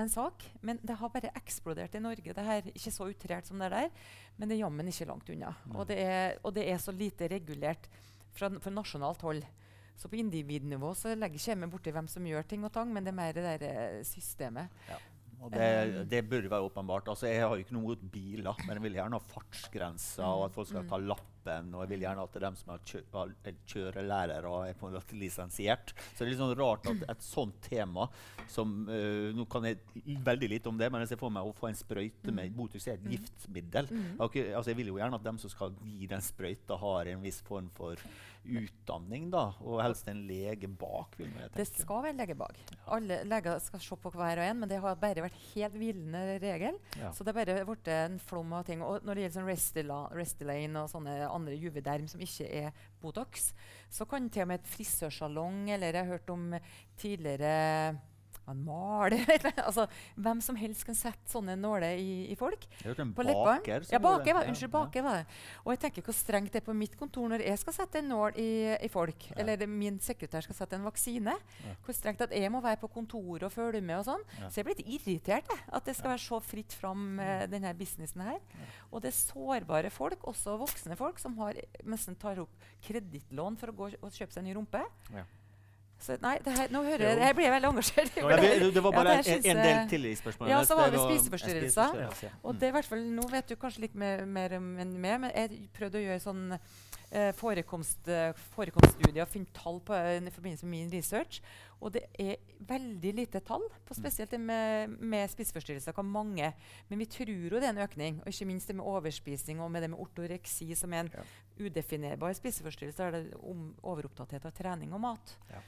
en sak, men det har bare eksplodert i Norge. det her, Ikke så utrert som det er der, men det er jammen ikke langt unna. Og det, er, og det er så lite regulert fra, fra nasjonalt hold. Så på individnivå så legger ikke jeg meg borti hvem som gjør ting og tang, men det er mer det der systemet. systemet. Og det, det burde være åpenbart. Altså, jeg har jo ikke noe mot biler, men jeg vil gjerne ha fartsgrenser, og at folk skal ta lappen. Og jeg vil gjerne at de som har kjø er kjørelærere, er på en måte lisensiert. Så det er litt sånn rart at et sånt tema som uh, Nå kan jeg veldig lite om det, men jeg ser for meg å få en sprøyte med Botox er et giftmiddel. Jeg, ikke, altså, jeg vil jo gjerne at dem som skal gi den sprøyta, har en viss form for utdanning, da. Og helst en lege bak, vil jeg Det skal være lege bak. Alle leger skal se på hver og en, men det har bare vært helt hvilende regel. Ja. Så det har bare blitt en flom av ting. Og når det gjelder sånn Restila- Restylane og sånne andre juvederm som ikke er Botox, så kan til og med et frisørsalong, eller jeg har hørt om tidligere en maler altså, Hvem som helst kan sette sånne nåler i, i folk. Jeg hørte en På baker som Ja, gjorde baker det. var, Ja, unnskyld, ja. baker var det. Og jeg tenker hvor strengt det er på mitt kontor når jeg skal sette en nål i, i folk. Eller min sekretær skal sette en vaksine. Hvor strengt at jeg må være på kontoret og følge med og sånn. Ja. Så jeg blir litt irritert jeg, at det skal være så fritt fram, uh, denne businessen her. Og det er sårbare folk, også voksne folk, som har, nesten tar opp kredittlån for å gå og kjøpe seg en ny rumpe. Ja. Så nei, det her, nå hører jeg, det her blir jeg veldig engasjert Ja, det, det var Ja, bare det en, en del til i spørsmålet. Ja, så var det spiseforstyrrelser. Og det er i hvert fall, Nå vet du kanskje litt mer, mer enn meg, men jeg prøvde å gjøre sånn eh, forekomst, eh, forekomststudier finne tall på i forbindelse med min research. Og det er veldig lite tall, på spesielt det med, med spiseforstyrrelser. Hvor mange. Men vi tror jo det er en økning. Og ikke minst det med overspising og med det med ortoreksi, som er en udefinerbar spiseforstyrrelse. er det om overopptatthet av trening og mat. Ja.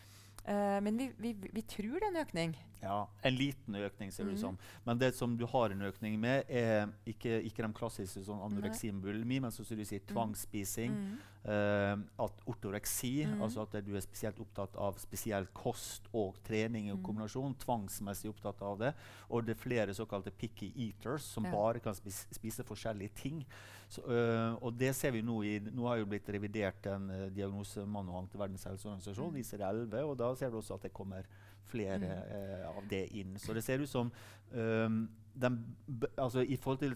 Eh, men vi, vi, vi tror det er en økning. Ja, en liten økning, ser det ut Mhm. som. Men det som du har en økning med, er ikke, ikke de klassiske sånn anoreksi med bulimi, men som du sier, tvangsspising. Mm. Uh, at ortoreksi, mm. altså at du er spesielt opptatt av spesiell kost og trening i Mhm. kombinasjon. Tvangsmessig opptatt av det. Og det er flere såkalte picky eaters som Ja. bare kan spise, spise forskjellige ting. Så, øh, og det ser vi nå i Nå har jo blitt revidert en uh, diagnosemanual til Verdens helseorganisasjon, Mm. ICD-11, og da ser du også at det kommer flere Mm. eh, av det inn. Så det ser ut som øhm, den, altså I forhold til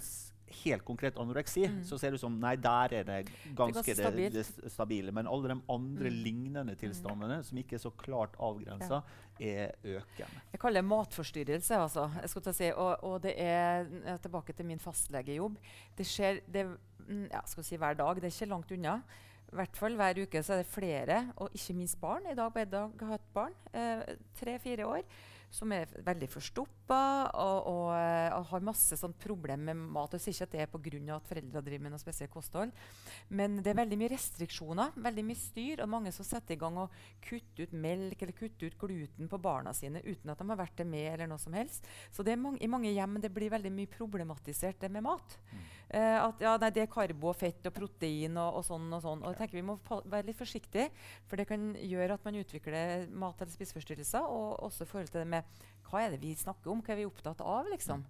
helt konkret anoreksi, Mm. så ser det ut som nei, der er det ganske det, det s- stabile. Men alle de andre Mm. lignende tilstandene, som ikke er så klart avgrensa, er økende. Jeg kaller det matforstyrrelse. altså. Jeg skal si, og, og det er eh, tilbake til min fastlegejobb. Det skjer det, mm, ja, skal si hver dag. Det er ikke langt unna. I hvert fall hver uke så er det flere, og ikke minst barn. I dag på en dag har jeg hatt barn, eh, tre-fire år, som er veldig forstoppa og, og, eh, og har masse sånn problem med mat. Jeg sier ikke at det er pga. at foreldre driver med noe spesielt kosthold, men det er veldig mye restriksjoner, veldig mye styr, og mange som setter i gang å kutte ut melk eller kutter ut gluten på barna sine uten at de har vært det med. eller noe som helst. Så det mange, i mange hjem det blir veldig mye problematisert det med mat. Eh, at ja, nei, Det er karbo og fett og protein og, og sånn og sånn. Og jeg tenker Vi må være litt forsiktige, for det kan gjøre at man utvikler mat- eller spiseforstyrrelser. Og også i forhold til det med hva er det vi snakker om, hva er vi opptatt av, liksom.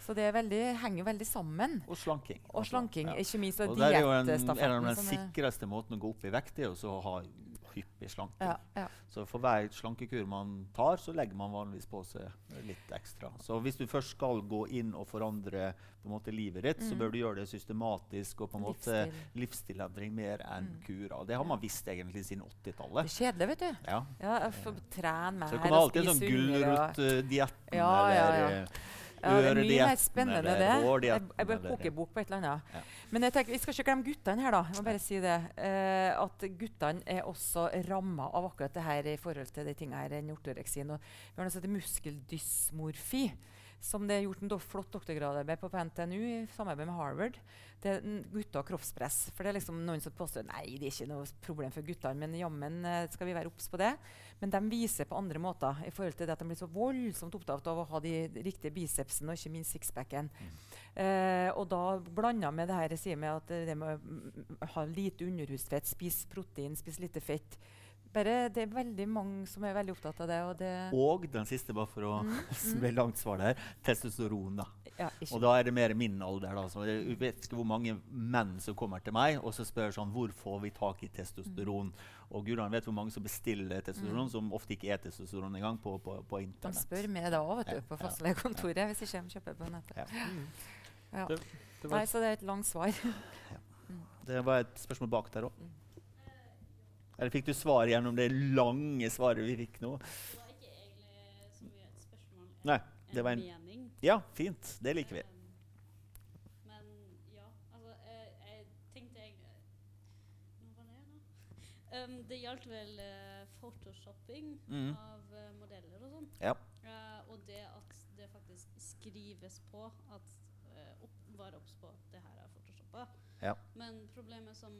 Så det er veldig, henger veldig sammen. Og slanking. Og altså. slanking, Ja. ikke minst. Og Og det er jo en, en av de sikreste måtene å gå opp i vekt er også å ha hyppig slanking. ja, ja. Så for hver slankekur man tar, så legger man vanligvis på seg litt ekstra. Så hvis du først skal gå inn og forandre på en måte livet ditt, så Mm. bør du gjøre det systematisk og på en måte Livsstil. livsstilendring mer enn Mm. kurer. Det har man visst egentlig siden 80-tallet. er kjedelig, vet du. Ja. Ja, jeg får trene mer Så det kommer alltid en sånn spise sunnere. gulrotdietten Ja, ja, ja. eller Ja, det er mye mer spennende, det. Jeg, jeg bør koke bok på et eller annet. Ja. Men jeg tenker, vi skal ikke glemme guttene her, da. Jeg må bare si det. Eh, at guttene er også ramma av akkurat det her i forhold til de tingene her, den ortoreksien. Og vi har noe som heter muskeldysmorfi. Som det er gjort en flott doktorgradarbeid på på NTNU i samarbeid med Harvard. Det er gutter og kroppspress. For det er liksom noen som påstår nei, det er ikke noe problem for guttene, men jammen eh, skal vi være obs på det. Men de viser på andre måter i forhold til det at de blir så voldsomt opptatt av å ha de riktige bicepsene og ikke minst sixpacken. Eh, og da blanda med det her jeg sier med at eh, det med å mm, ha lite underhusfett, spise protein, spise lite fett bare, Det er veldig mange som er veldig opptatt av det. Og det Og den siste, bare for å Mm, mm. langt svar der, testosteron. da. Ja, Og da er det mer min alder. da, så Jeg vet ikke hvor mange menn som kommer til meg og så spør sånn, hvor får vi tak i testosteron. Og Guran vet hvor mange som bestiller testosteron, Mm. som ofte ikke er testosteron engang, på, på, på De spør meg da vet du, Ja, på ja, hvis de kommer og kjøper på nettet. Ja. Ja. Det- Det Nei, så det er et langt svar. Det var et spørsmål bak der òg. Eller fikk du svar gjennom det lange svaret vi fikk nå? Det var ikke egentlig så mye et spørsmål, Nei, det var en mening. Ja, fint. Det liker vi. Men ja, altså jeg, jeg tenkte egentlig Nå var det nå? Um, det gjaldt vel uh, photoshopping mm. av uh, modeller og sånn. Ja. Uh, og det at det faktisk skrives på at uh, opp, Var obs på at det her er photoshoppa. Ja. Men problemet som,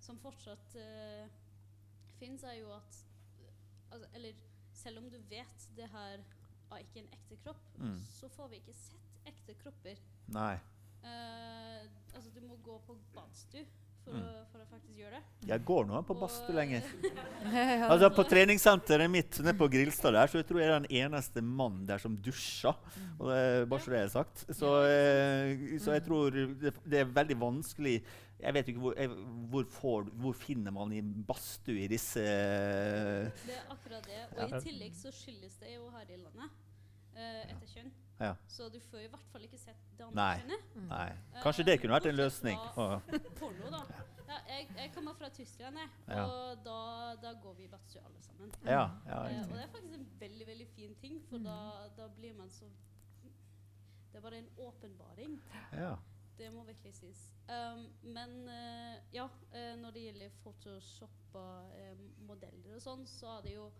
som fortsatt uh, fins, er jo at altså, Eller selv om du vet det her er ikke en ekte kropp, Mm. så får vi ikke sett ekte kropper. Nei. Uh, altså, du må gå på badstue for, Mm. å, for å faktisk gjøre det. Jeg går nå på badstue lenger. Altså På treningssenteret mitt nede på Grilstad der, så jeg tror jeg er den eneste mannen der som dusjer. Og det er bare så det er sagt. Så, eh, så jeg tror det, det er veldig vanskelig Jeg vet ikke hvor, jeg, hvor, får, hvor finner man i badstue i disse Det er akkurat det. Og Ja. i tillegg så skyldes det jo her i landet eh, etter kjønn. Ja. Så du får i hvert fall ikke sett det andre Nei. kjønnet. Nei. Eh, Kanskje det kunne vært en løsning. Porno, da. Ja, jeg, jeg kommer fra Tyskland, jeg. Ja. Og da, da går vi i badstue alle sammen. ja, ja, uh, og det er faktisk en veldig veldig fin ting, for da, da blir man så Det er bare en åpenbaring. ja. Det må virkelig sies. Um, men uh, ja, uh, når det gjelder photoshoppa uh, modeller og sånn, så er det jo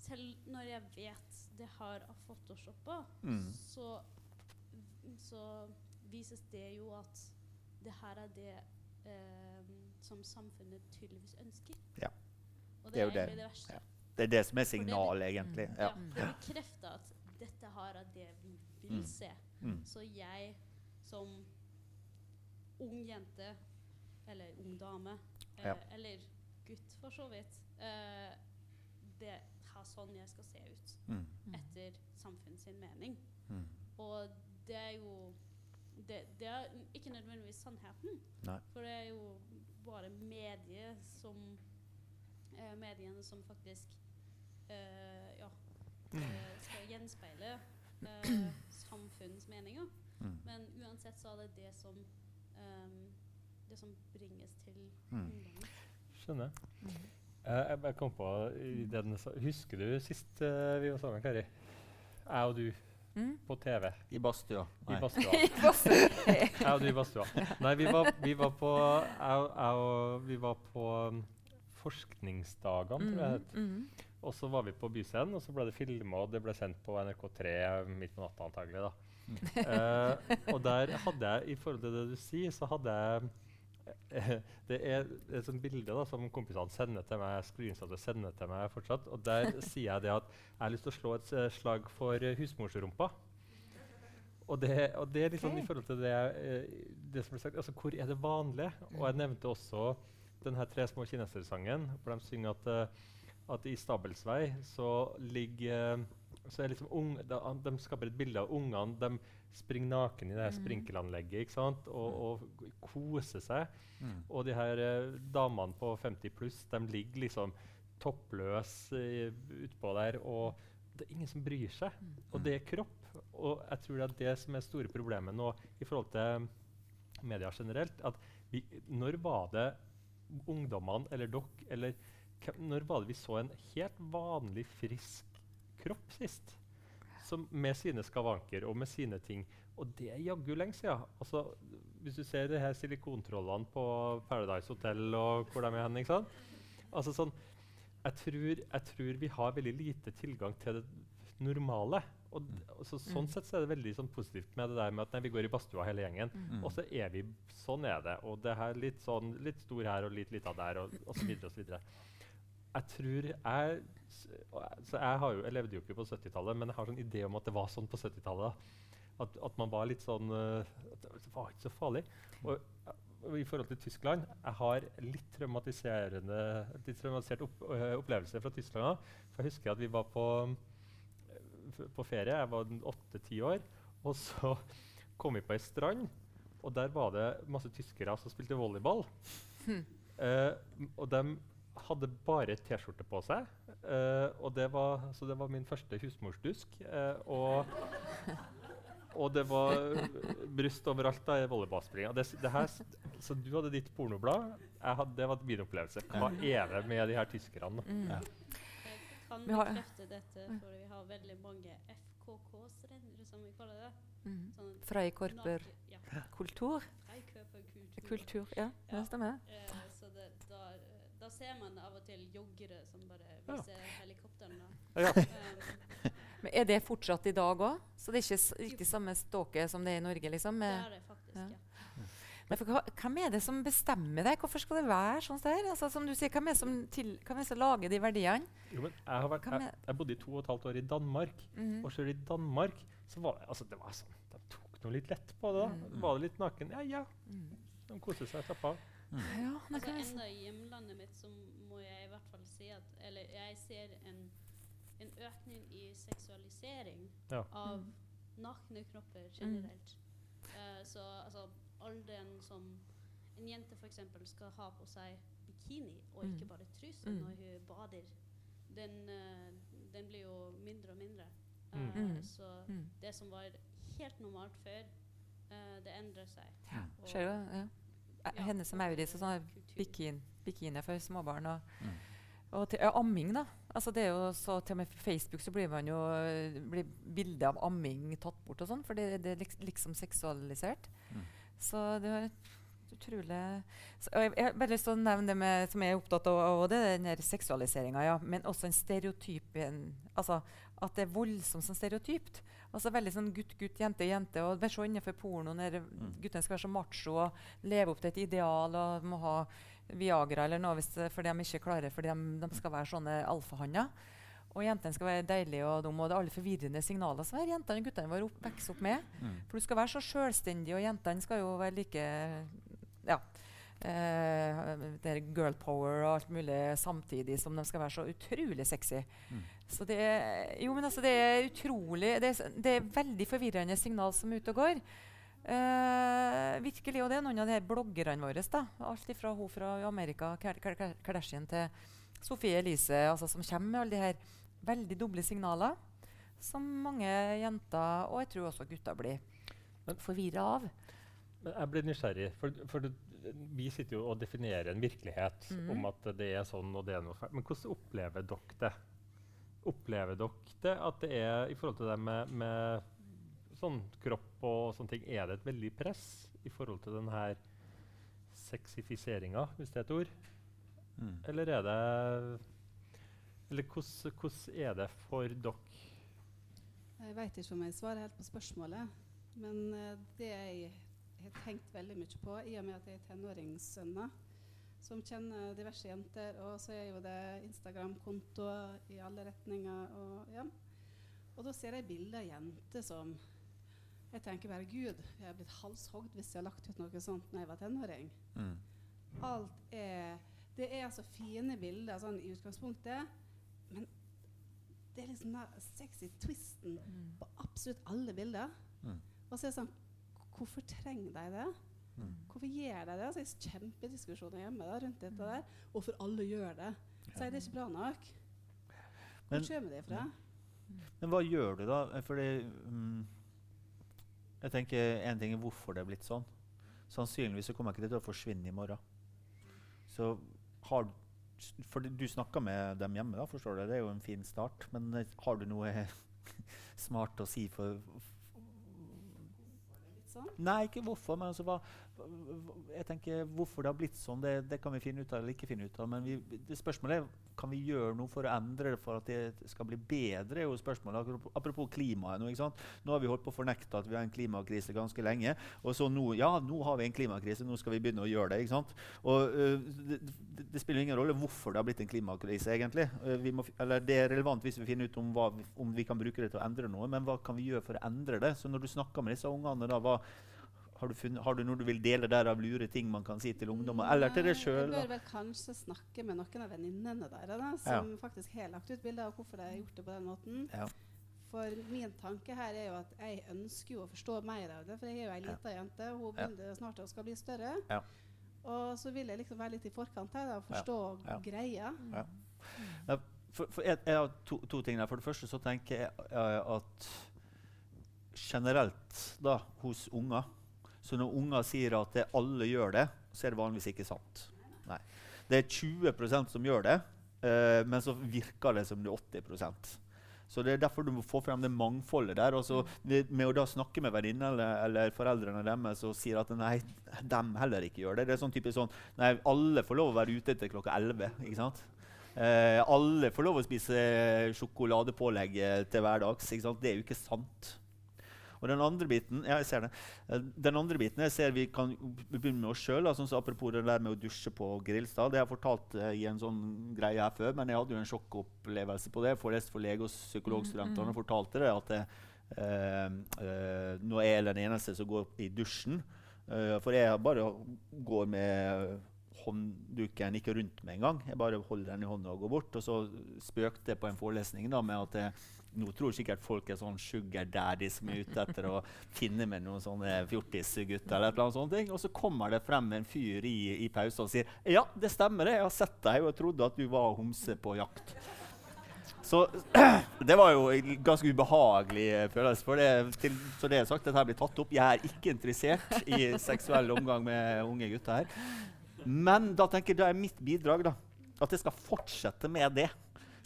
Selv når jeg vet det her er photoshoppa, Mm. så, så vises det jo at det her er det eh, som samfunnet tydeligvis ønsker. Ja. Og Det det er jo det. det verste. Ja. Det er det som er signalet, egentlig. Mm. Ja. Ja, det bekrefter at dette her er det vi vil Mm. se. Mm. Så jeg som ung jente, eller ung dame, eh, Ja. eller gutt for så vidt eh, Det er sånn jeg skal se ut Mm. etter samfunnets mening. Mm. Og det er jo det, det er ikke nødvendigvis sannheten. Nei. For det er jo bare medier som eh, mediene som faktisk eh, ja, eh, skal gjenspeile eh, samfunnets meninger. Mm. Men uansett så er det det som um, det som bringes til Mm. skjønner. Eh, jeg jeg kom på i den, Husker du sist uh, vi var sammen, Kari? Jeg og du Mm. på TV I badstua. i badstua. jeg og du i badstua. Nei, vi var, vi var på jeg, jeg og vi var på um, Forskningsdagene, tror jeg det het. Mm, mm. Og så var vi på Byscenen, og så ble det filma, og det ble sendt på NRK3 midt på natta antagelig. da. Eh, og der hadde jeg, i forhold til det du sier, så hadde jeg eh, Det er et sånt bilde da, som kompisene sender til meg, screenshotet sender til meg fortsatt. Og der sier jeg det at jeg har lyst til å slå et eh, slag for uh, husmorsrumpa. Og det, og det er liksom sånn i forhold til det, eh, det som ble sagt. Altså, hvor er det vanlige? Og jeg nevnte også denne Tre små kinesere-sangen, hvor de synger at, eh, at i Stabelsvei så ligger eh, så er liksom unge, da, De skaper et bilde av ungene. De springer naken i det her Mm. sprinkelanlegget ikke sant? Og, og koser seg. Mm. Og de her eh, damene på 50 pluss de ligger liksom toppløse uh, utpå der. Og det er ingen som bryr seg. Og det er kropp. Og jeg tror det er det som er store problemet nå i forhold til media generelt. At vi, når var det ungdommene eller dere eller Når var det vi så en helt vanlig, frisk kropp sist? Som med sine skavanker og med sine ting. Og det er jaggu lenge siden. Altså, hvis du ser de her silikontrollene på Paradise Hotel og hvor de er hen, ikke sant? Altså sånn, jeg tror, jeg tror vi har veldig lite tilgang til det normale. Og, og så, sånn Mm. sett så er det veldig sånn positivt med det der med at nei, vi går i badstua hele gjengen. Mm. Og så er vi Sånn er det. Og det her litt sånn litt stor her og litt lita der, og, og så videre og så videre. Jeg tror jeg, jeg Så jeg, har jo, jeg levde jo ikke på 70-tallet, men jeg har sånn idé om at det var sånn på 70-tallet. At, at man var litt sånn eh, at Det var ikke så farlig. Og, og i forhold til Tyskland Jeg har litt traumatiserende litt traumatisert opp, opplevelse fra Tyskland. For jeg husker at vi var på, på ferie. Jeg var åtte-ti år. Og så kom vi på ei strand, og der var det masse tyskere som spilte volleyball. Hm. Eh, og de hadde bare T-skjorte på seg. Uh, og det var, så det var min første husmorsdusk. Uh, og, og det var bryst overalt da i volleyballspringa. Så du hadde ditt pornoblad. Jeg hadde, det var min opplevelse. Hva er det med de her tyskerne? Mm. Ja. Jeg kan Vi har- bekrefte dette, for vi har veldig mange FKK-strender, som vi kaller det. Mm. Sånn Freikorper Ja, kultur. Kultur. Ja, Ja. det stemmer. Eh, så det, da, da ser man av og til joggere som bare Ja. viser helikoptrene. Ja. Um, Men er det fortsatt i dag òg? Så det er ikke riktig samme ståke som det er i Norge? liksom? det er det faktisk, ja. ja. Nei, for hvem er det som bestemmer det? Hvorfor skal det være sånn der? Altså, som du sier, hvem er det som, til, hvem er det som lager de verdiene? Jo, men jeg, har vært, jeg, jeg bodde i to og et halvt år i Danmark. Mhm. Og selv i Danmark så var det, altså, det var sånn, de tok noe litt lett på det. da. Mm. Var det litt naken? Ja, ja. Mm. De koste seg. og slappa av. Ja, nei, Altså, enda i hjemlandet mitt så må jeg i hvert fall si at Eller jeg ser en, en økning i seksualisering Ja. av Mm. nakne kropper generelt. Eh, så altså all den som En jente f.eks. skal ha på seg bikini og ikke Mm. bare truse Mm. når hun bader, den, uh, den blir jo mindre og mindre. Mm. Mm. Så mm. det som var helt normalt før, eh, det endrer seg. Ja, skjer det. Ja. Ja, Henne som Maurits og kultur. bikin, bikini for småbarn. Og, Mm. og til, ja, amming, da. Altså, det er jo så, til og med på Facebook så blir man jo blir bildet av amming tatt bort og sånn, for det, det er liksom seksualisert. Mm. Så det er utrolig så, og jeg, jeg bare lyst til å nevne det med, som jeg er opptatt av, og det er den seksualiseringa, ja. Men også en stereotypen Altså at det er voldsomt som stereotypt. Altså veldig sånn gutt, gutt, jente, jente. Og Vær så innenfor porno når Mm. guttene skal være så macho og leve opp til et ideal og må ha Viagra eller noe hvis, fordi de ikke klarer fordi de, de skal være sånne alfahanner. Og jentene skal være deilige og dumme, og det er alle forvirrende signaler som er jentene og guttene våre opp, vokser opp med. Mm. For du skal være så selvstendig, og jentene skal jo være like Ja. Eh, det er girl power og alt mulig samtidig som de skal være så utrolig sexy. Mm. Så det er, jo, men altså, det er utrolig Det er, det er veldig forvirrende signal som er ute og går. Eh, virkelig, og det er noen av de her bloggerne våre. da, Alt fra hun fra Amerika, Kar- Kar- Kar- Kardashian, til Sofie Elise, altså, som kommer med alle de her veldig doble signaler. Som mange jenter, og jeg tror også gutter, blir forvirra av. Men jeg blir nysgjerrig, for, for det, vi sitter jo og definerer en virkelighet Mhm. om at det er sånn og det er noe feil. Men hvordan opplever dere det? Opplever dere det at det er i forhold til det med, med sånn kropp og sånne ting, er det et veldig press i forhold til denne her sexifiseringa, hvis det er et ord? Mm. Eller er det Eller hvordan, hvordan er det for dere? Jeg veit ikke om jeg svarer helt på spørsmålet. Men eh, det jeg har tenkt veldig mye på, i og med at jeg er tenåringssønner som kjenner diverse jenter, og så er jo det Instagram-kontoer i alle retninger. Og, ja. og da ser jeg bilder av jenter som Jeg tenker bare Gud, jeg har blitt halshogd hvis jeg har lagt ut noe sånt når jeg var tenåring. Mm. Alt er Det er altså fine bilder sånn i utgangspunktet, men det er liksom den sexy twisten på absolutt alle bilder. Mm. Og så er det sånn Hvorfor trenger de det? Mm. Hvorfor gjør de det? Altså, er kjempediskusjoner hjemme da, rundt dette der. Hvorfor alle gjør det. Så er det ikke bra nok. Hvor kommer det fra? Men hva gjør du da? Eh, Fordi mm, Jeg tenker En ting er hvorfor det er blitt sånn. Sannsynligvis så kommer ikke det til å forsvinne i morgen. Så har du For du snakka med dem hjemme, da, forstår du? Det er jo en fin start. Men eh, har du noe smart å si for for, sånn. Nei, ikke hvorfor, men altså hva- jeg tenker hvorfor det har blitt sånn, det, det kan vi finne ut av eller ikke finne ut av. Men vi, spørsmålet er kan vi gjøre noe for å endre det for at det skal bli bedre. er jo spørsmålet. Apropos, klimaet nå. ikke sant? Nå har vi holdt på å fornekte at vi har en klimakrise ganske lenge. Og så nå ja, nå har vi en klimakrise, nå skal vi begynne å gjøre det. ikke sant? Og uh, det, det, spiller ingen rolle hvorfor det har blitt en klimakrise, egentlig. Uh, må, eller Det er relevant hvis vi finner ut om, hva, om vi kan bruke det til å endre noe, men hva kan vi gjøre for å endre det? Så når du snakker med disse ungene, da, hva, har, du funnet, har du noe du vil dele der av lure ting man kan si til ungdommer? Eller til deg sjøl? Jeg bør vel kanskje snakke med noen av venninnene deres som faktisk har lagt ut bilder av hvorfor de har gjort det på den måten. Ja. For min tanke her er jo at jeg ønsker jo å forstå mer av det. For jeg er jo ei Ja. lita jente, og hun Ja. begynner snart å skal bli større. Ja. Og så vil jeg liksom være litt i forkant her og forstå Ja. greia. Ja, For, for jeg, jeg har to, to ting der. For det første så tenker jeg jeg at generelt da, hos unger Så når unger sier at alle gjør det, så er det vanligvis ikke sant. Nei. Det er 20% som gjør det, eh, men så virker det som det er 80% så det er derfor du må få frem det mangfoldet der. Og med, å da snakke med venninnene eller, eller foreldrene deres og sier at nei, dem heller ikke gjør det. Det er sånn typisk sånn Nei, alle får lov å være ute til klokka 11. ikke sant? Eh, alle får lov å spise sjokoladepålegg eh, til hverdags. ikke sant? Det er jo ikke sant. Og den andre biten ja, jeg ser det. Eh, Den andre biten jeg ser vi kan begynne med oss sjøl. Sånn som apropos det der med å dusje på Grilstad. Det har jeg fortalt eh, i en sånn greie her før, men jeg hadde jo en sjokkopplevelse på det. Forelest for lege- og psykologstudentene og fortalte det at det, eh, eh, nå er jeg den eneste som går i dusjen. For jeg bare går med håndduken ikke rundt meg engang. Jeg bare holder den i hånda og går bort. Og så spøkte jeg på en forelesning da, med at jeg, nå tror sikkert folk er sånn sugar daddy som er ute etter å finne med noen sånne fjortisgutter. eller et eller annet sånt. Og så kommer det frem en fyr i, i pausen og sier ja, det stemmer, det. jeg har sett deg, og trodde at du var homse på jakt. Så det var jo en ganske ubehagelig eh, følelse. For det, til, så det er sagt, dette blir tatt opp. Jeg er ikke interessert i seksuell omgang med unge gutter her. Men da tenker jeg, da er mitt bidrag da, at jeg skal fortsette med det.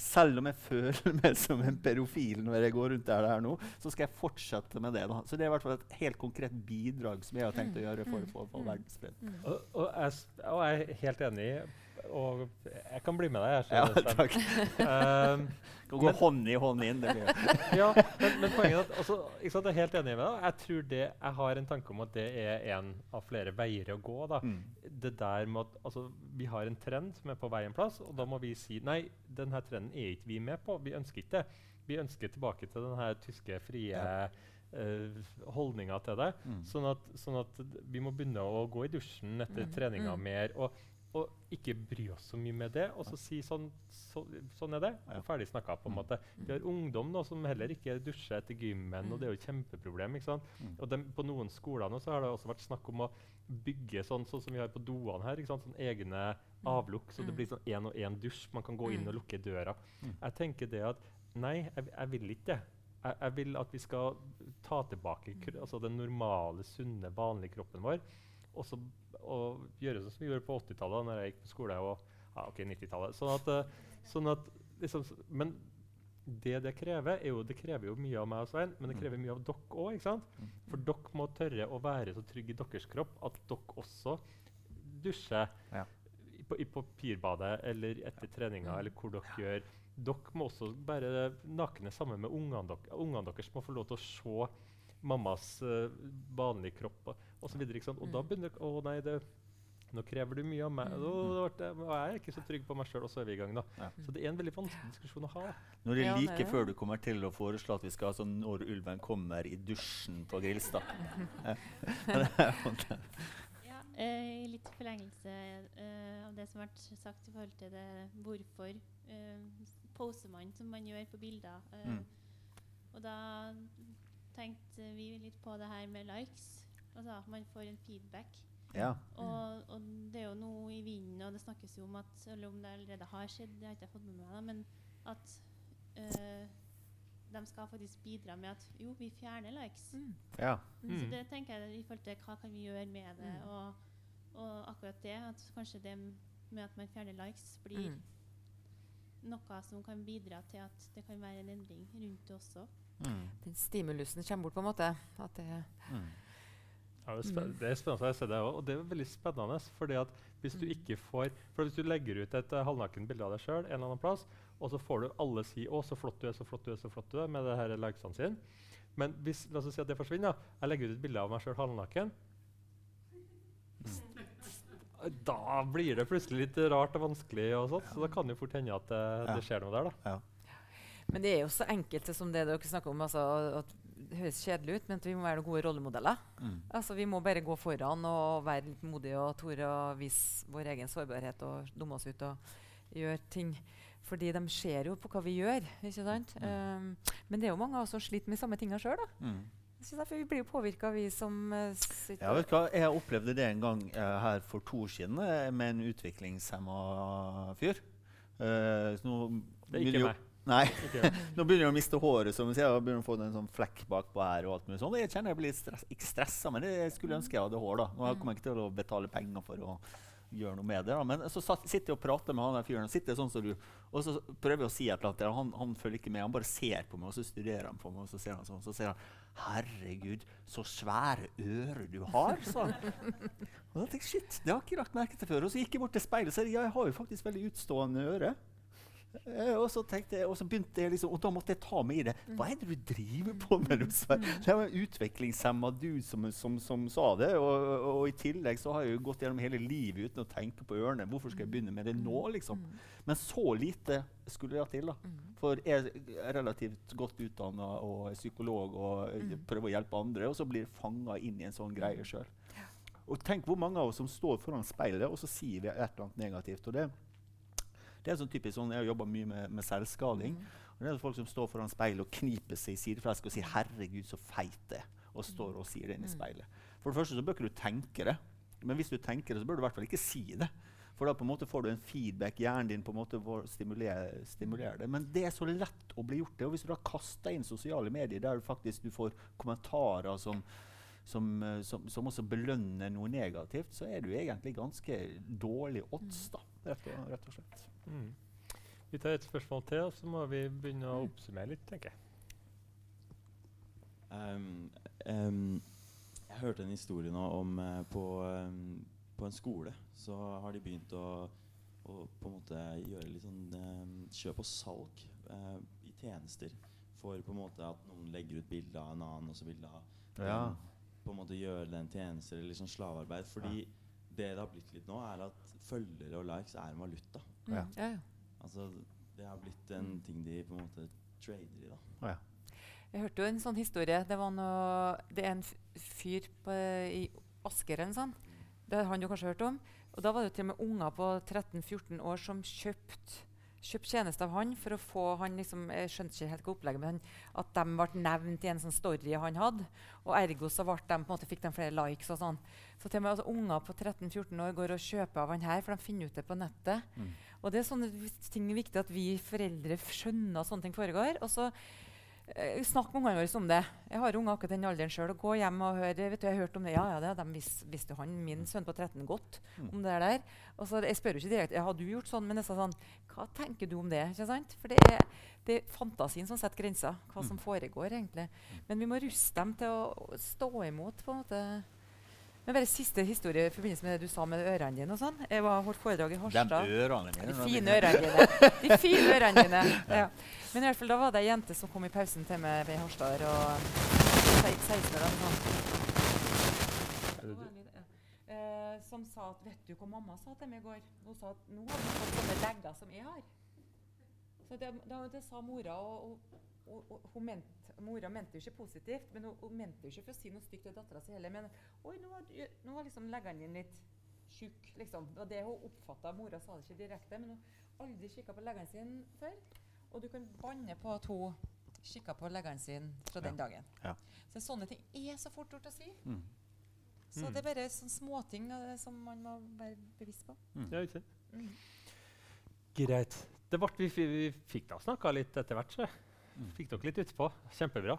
Selv om jeg føler meg som en pedofil når jeg går rundt der, der nå, så skal jeg fortsette med det. da. Så det er i hvert fall et helt konkret bidrag som jeg har tenkt å gjøre for, å få verdensfred. Og, og, jeg, og jeg er helt enig, og jeg kan bli med deg. Jeg, Ja, takk. Um, Kan gå Men- hånd i hånd inn. Det blir ja, men, men poenget er at også, ikke sant, Jeg er helt enig med deg. Jeg tror det, jeg har en tanke om at det er en av flere veier å gå. da. mm. Det der med at altså, Vi har en trend som er på vei en plass, og da må vi si nei, denne trenden er ikke vi med på. Vi ønsker ikke det. Vi ønsker tilbake til denne tyske frie Ja. eh, holdninga til det. Mm. Sånn at, sånn at vi må begynne å gå i dusjen etter Mm, treninga mm. mer. Og, og ikke bry oss så mye med det. Og så si sånn, så, sånn er det. Og Ferdig snakka. på en Mm. måte. Vi har ungdom nå som heller ikke dusjer etter gymmen, og det er jo et kjempeproblem. ikke sant? Mm. Og de, på noen skoler nå så har det også vært snakk om å bygge sånn, sånn som vi har på doene her. ikke sant? Sånn egne avlukk, så det Mm. blir sånn én og én dusj. Man kan gå inn Mm. og lukke døra. Mm. Jeg tenker det at nei, jeg, jeg vil ikke det. Jeg vil at vi skal ta tilbake altså den normale, sunne, vanlige kroppen vår. Og, så, og gjøre sånn som vi gjorde på 80-tallet, når jeg gikk på skole. og ja, ok, 90-tallet. Sånn at, eh, sånn at liksom, Men det det krever, er jo Det krever jo mye av meg og Svein, men det Mm. krever mye av dere òg. For dere må tørre å være så trygge i deres kropp at dere også dusjer Ja. i, på, i papirbadet eller etter treninga eller hvor dere gjør. Dere må også være nakne sammen med ungene deres. Ungene deres må få lov til å se mammas uh, vanlige kropp og så videre, Og da Mm. begynner det Å nei, det, nå krever du mye av meg. Nå Å, det ble det- og jeg er ikke så trygg på meg sjøl, og så er vi i gang, da. Ja. Så det er en veldig vanskelig diskusjon å ha. Nå er det Ja, det like er det. før du kommer til å foreslå at vi skal ha sånn 'Når ulven kommer' i dusjen på Grilstad. Ja. Ja, eh, litt forlengelse eh, av det som vært sagt i forhold til det hvorfor eh, poser man som man gjør på bilder. Eh, Mm. Og da tenkte vi litt på det her med likes. Altså man får en feedback. ja. Og, og det er jo noe i vinden, og det snakkes jo om at Eller om det allerede har skjedd, det har ikke jeg fått med meg, da, men at øh, de skal faktisk bidra med at jo, vi fjerner likes. Mm. ja. Så Mm. det tenker jeg i forhold til hva kan vi gjøre med det. Mm. Og, og akkurat det, at kanskje det med at man fjerner likes, blir Mm. noe som kan bidra til at det kan være en endring rundt det også. Mm. Den stimulusen kommer bort, på en måte. At det, Mm. Ja, det, er Mm. det er spennende å se det òg, og det er veldig spennende. fordi at hvis du Mm. ikke får For hvis du legger ut et uh, halvnaken bilde av deg sjøl en eller annen plass, og så får du alle si 'Å, så flott du er, så flott du er', så flott du er, med det her likesene sine Men hvis, la oss si at det forsvinner. Jeg legger ut et bilde av meg sjøl halvnaken. Da blir det plutselig litt rart og vanskelig, og sånt, så da kan det jo fort hende at uh, det skjer noe der. da. Men det er jo så enkelt som det dere snakker om. Altså, at det høres kjedelig ut, men at vi må være noen gode rollemodeller. Mm. Altså, vi må bare gå foran og være litt modige og tore å vise vår egen sårbarhet og dumme oss ut og gjøre ting. Fordi de ser jo på hva vi gjør. ikke sant? Um, men det er jo mange av oss som sliter med samme tinga sjøl. Mm. Derfor vi blir jo påvirka, vi som uh, sitter Ja, vet du hva? Jeg opplevde det en gang uh, her for to år siden eh, med en utviklingshemma fyr. Uh, så nå Det er ikke meg. Nei. Okay. Nå begynner jeg å miste håret, som vi sier, og begynner å få en sånn flekk bakpå her. og alt mulig sånn. Jeg kjenner jeg blir litt stress, ikke stressa, men jeg skulle ønske jeg hadde hår. da. Nå kommer jeg ikke til å betale penger for å gjøre noe med det. da. Men så satt, sitter jeg og prater med han der fyren, sitter sånn som du, og så prøver jeg å si et eller annet. han, Han, følger ikke med, han bare ser på meg, og så studerer han på meg, og så ser han sånn, så sier han 'Herregud, så svære ører du har', sa han. Og da tenkte jeg, shit, det har jeg ikke lagt merke til før. Og så gikk jeg bort til speilet og sa ja, jeg har jo faktisk veldig utstående øre. Eh, og så jeg, og så begynte jeg liksom, og da måtte jeg ta meg i det. Hva er det du driver på med? Så jeg var en utviklingshemma dude som, som, som sa det. Og, og, i tillegg så har jeg jo gått gjennom hele livet uten å tenke på ørene. Hvorfor skal jeg begynne med det nå, liksom? Men så lite skulle det til. da. For jeg er relativt godt utdanna og er psykolog og eh, prøver å hjelpe andre, og så blir jeg fanga inn i en sånn greie sjøl. Og tenk hvor mange av oss som står foran speilet, og så sier vi et eller annet negativt. og det det er sånn typisk sånn, Jeg har jobba mye med, med selvskading. og det er folk som står foran speilet og kniper seg i sideflesket og sier 'herregud, så feit det og står og sier det inn i speilet. For det første så bør ikke du tenke det, men hvis du tenker det, så bør du i hvert fall ikke si det. For da på en måte får du en feedback. Hjernen din på en måte stimulerer, stimulere, stimulere det. Men det er så lett å bli gjort det. Og hvis du da kaster inn sosiale medier der du faktisk du får kommentarer som, som, eh, som, som også belønner noe negativt, så er du egentlig ganske dårlig odds, da, rett og, rett og slett. Mm. Vi tar et spørsmål til, og så må vi begynne å oppsummere litt, tenker jeg. Um, um, jeg hørte en historie nå om uh, på, um, på en skole så har de begynt å, å på en måte gjøre litt sånn um, kjøp og salg uh, i tjenester. For på en måte at noen legger ut bilde av en annen, og så vil da Ja. um, på en måte gjøre den tjenester eller sånn slavearbeid. Fordi det det har blitt litt nå, er at følgere og likes er en valuta. Mm. Ja. Ja, ja. Altså det har blitt en ting de på en måte trader i, da. Ja. Jeg hørte jo en sånn historie. Det, var noe, det er en fyr på, i Asker eller noe sånt. Det har han jo kanskje hørt om. Og da var det til og med unger på 13-14 år som kjøpte kjøpt tjeneste av han for å få han liksom, Jeg skjønte ikke helt hva opplegget men at de ble nevnt i en sånn story han hadde. Og ergo så ble de, på en måte, fikk de flere likes og sånn. Så til og med altså, unger på 13-14 år går og kjøper av han her, for de finner ut det på nettet. Mm. Og det er sånne ting viktig at vi foreldre skjønner at sånne ting foregår. Og så Snakk med ungene våre om det. Jeg har unger akkurat den alderen sjøl. Gå hjem og hør. Vet du, jeg har hørt om det. Ja, ja, det, de vis, visste han, min sønn på 13 godt Mm. om det der. Og så Jeg spør jo ikke direkte ja, har du gjort sånn, men jeg sa sånn Hva tenker du om det? ikke sant? For det er, det er fantasien som setter grenser. Hva som foregår, egentlig. Men vi må ruste dem til å stå imot. på en måte. Men bare Siste historie i forbindelse med det du sa med ørene dine. og sånn. Jeg var holdt foredrag i De Harstad. ørene mine. De fine ørene dine. De fine ørene dine. Ja. Men i hvert fall da var det ei jente som kom i pausen til meg ved Harstad. og 16 år du? Eh, som sa at Vet du hva mamma sa til meg i går? Hun sa at nå har du fått sånne legger som jeg har. Så det, det, det sa mora, og, og hun mente, mora mente jo ikke positivt. Men hun, hun mente jo ikke for å si noe stygt til dattera si heller. Men oi, nå var, nå var liksom leggene dine litt tjukke. Liksom. Det var det hun oppfatta. Mora sa det ikke direkte, men hun har aldri kikka på leggene sine før. Og du kan banne på at hun kikka på leggene sine fra den dagen. Ja. Så sånne ting er så fort gjort å si. Mm. Så Mm. det er bare sånne småting eh, som man må være bevisst på. Ja, ikke sant? Mm. Greit. Det ble, vi, vi fikk da snakka litt etter hvert, så Mm. Fikk dere litt utpå. Kjempebra.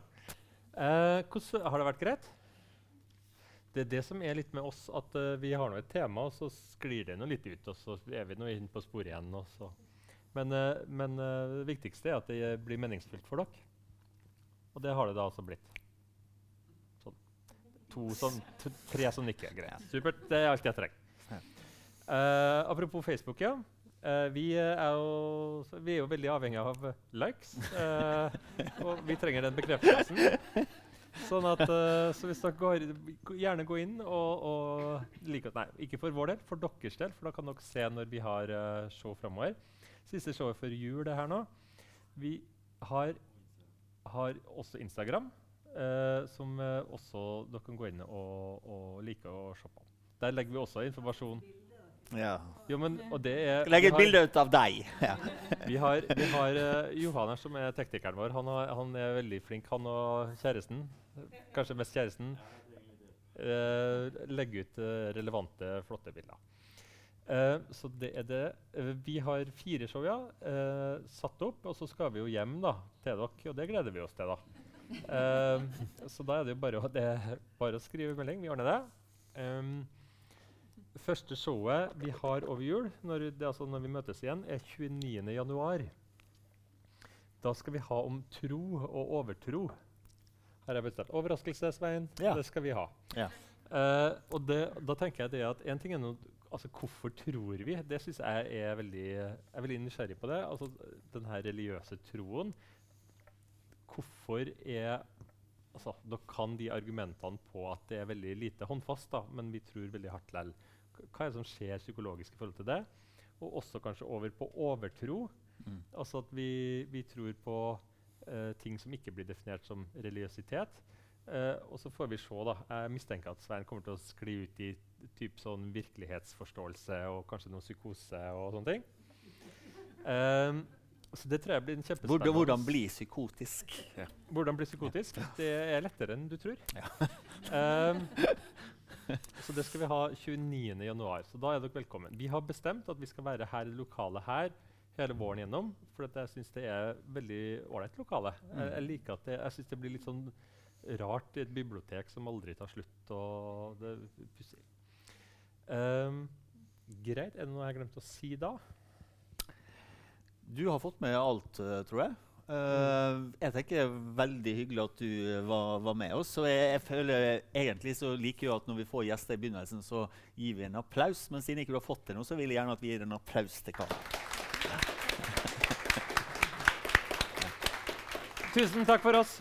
Eh, hvordan, har det vært greit? Det er det som er litt med oss, at uh, vi har nå et tema, og så sklir det nå litt ut, og så er vi nå inn på sporet igjen. Og så. Men, uh, men uh, det viktigste er at det blir meningsfylt for dere. Og det har det da altså blitt. Sånn. To som, tre som nikker. Greit. Supert. Det er alt jeg trenger. Apropos Facebook, ja. Eh, vi, er jo, vi er jo veldig avhengig av likes. uh, og vi trenger den bekreftelsen. Sånn at, uh, så hvis dere går, gjerne gå inn og, og like Nei, ikke for vår del, for deres del, for da kan dere se når vi har show framover. Siste showet før jul det her nå. Vi har, har også Instagram, som også dere kan gå inn og, og like og på. Der legger vi også informasjon. Ja. Jo, men, og det er, Legg et bilde ut av deg. Ja. Vi har, vi har uh, Johan her, som er teknikeren vår. Han, har, han er veldig flink. Han og kjæresten, kanskje mest kjæresten, Uh, legger ut uh, relevante, flotte bilder. Eh, så det er det. Eh, vi har fire show ja, eh, satt opp, og så skal vi jo hjem da, til dere, og det gleder vi oss til. da. Eh, så da er det jo bare å, det bare å skrive melding. Vi ordner det. Um, første showet vi har over jul, når, det, er altså når vi møtes igjen, er 29. januar. Da skal vi ha om tro og overtro. Her jeg bestemt. Overraskelse, Svein. Ja. Det skal vi ha. Ja. Uh, og det, da tenker jeg det at en ting er noe, altså Hvorfor tror vi? Det syns jeg er veldig, jeg er veldig nysgjerrig på. det. Altså Den her religiøse troen. Hvorfor er altså, Da kan de argumentene på at det er veldig lite håndfast, da, men vi tror veldig hardt likevel. Hva er det som skjer psykologisk i forhold til det? Og også kanskje over på overtro. Mm. Altså at vi, vi tror på uh, ting som ikke blir definert som religiøsitet. Uh, og så får vi se. da. Jeg mistenker at Svein kommer til å skli ut i typ sånn virkelighetsforståelse og kanskje noe psykose og sånne ting. Um, så det tror jeg blir en kjempespennende hvordan bli psykotisk? Ja. hvordan bli psykotisk? Det er lettere enn du tror. Ehm, så det skal vi ha 29. januar. Så da er dere velkommen. Vi har bestemt at vi skal være her i det lokale her hele våren gjennom. For jeg syns det er veldig ålreit lokale. Jeg, jeg liker at det, jeg synes det blir litt sånn rart i et bibliotek som aldri tar slutt. og det pussig. Um, greit. Er det noe jeg glemte å si da? Du har fått med alt, eh, tror jeg. Eh, jeg tenker det er veldig hyggelig at du eh, var, var med oss. Og jeg, jeg føler egentlig så liker jeg at når vi får gjester i begynnelsen, så gir vi en applaus. Men siden ikke du har fått det nå, så vil jeg gjerne at vi gir en applaus til Karl. Tusen takk for oss.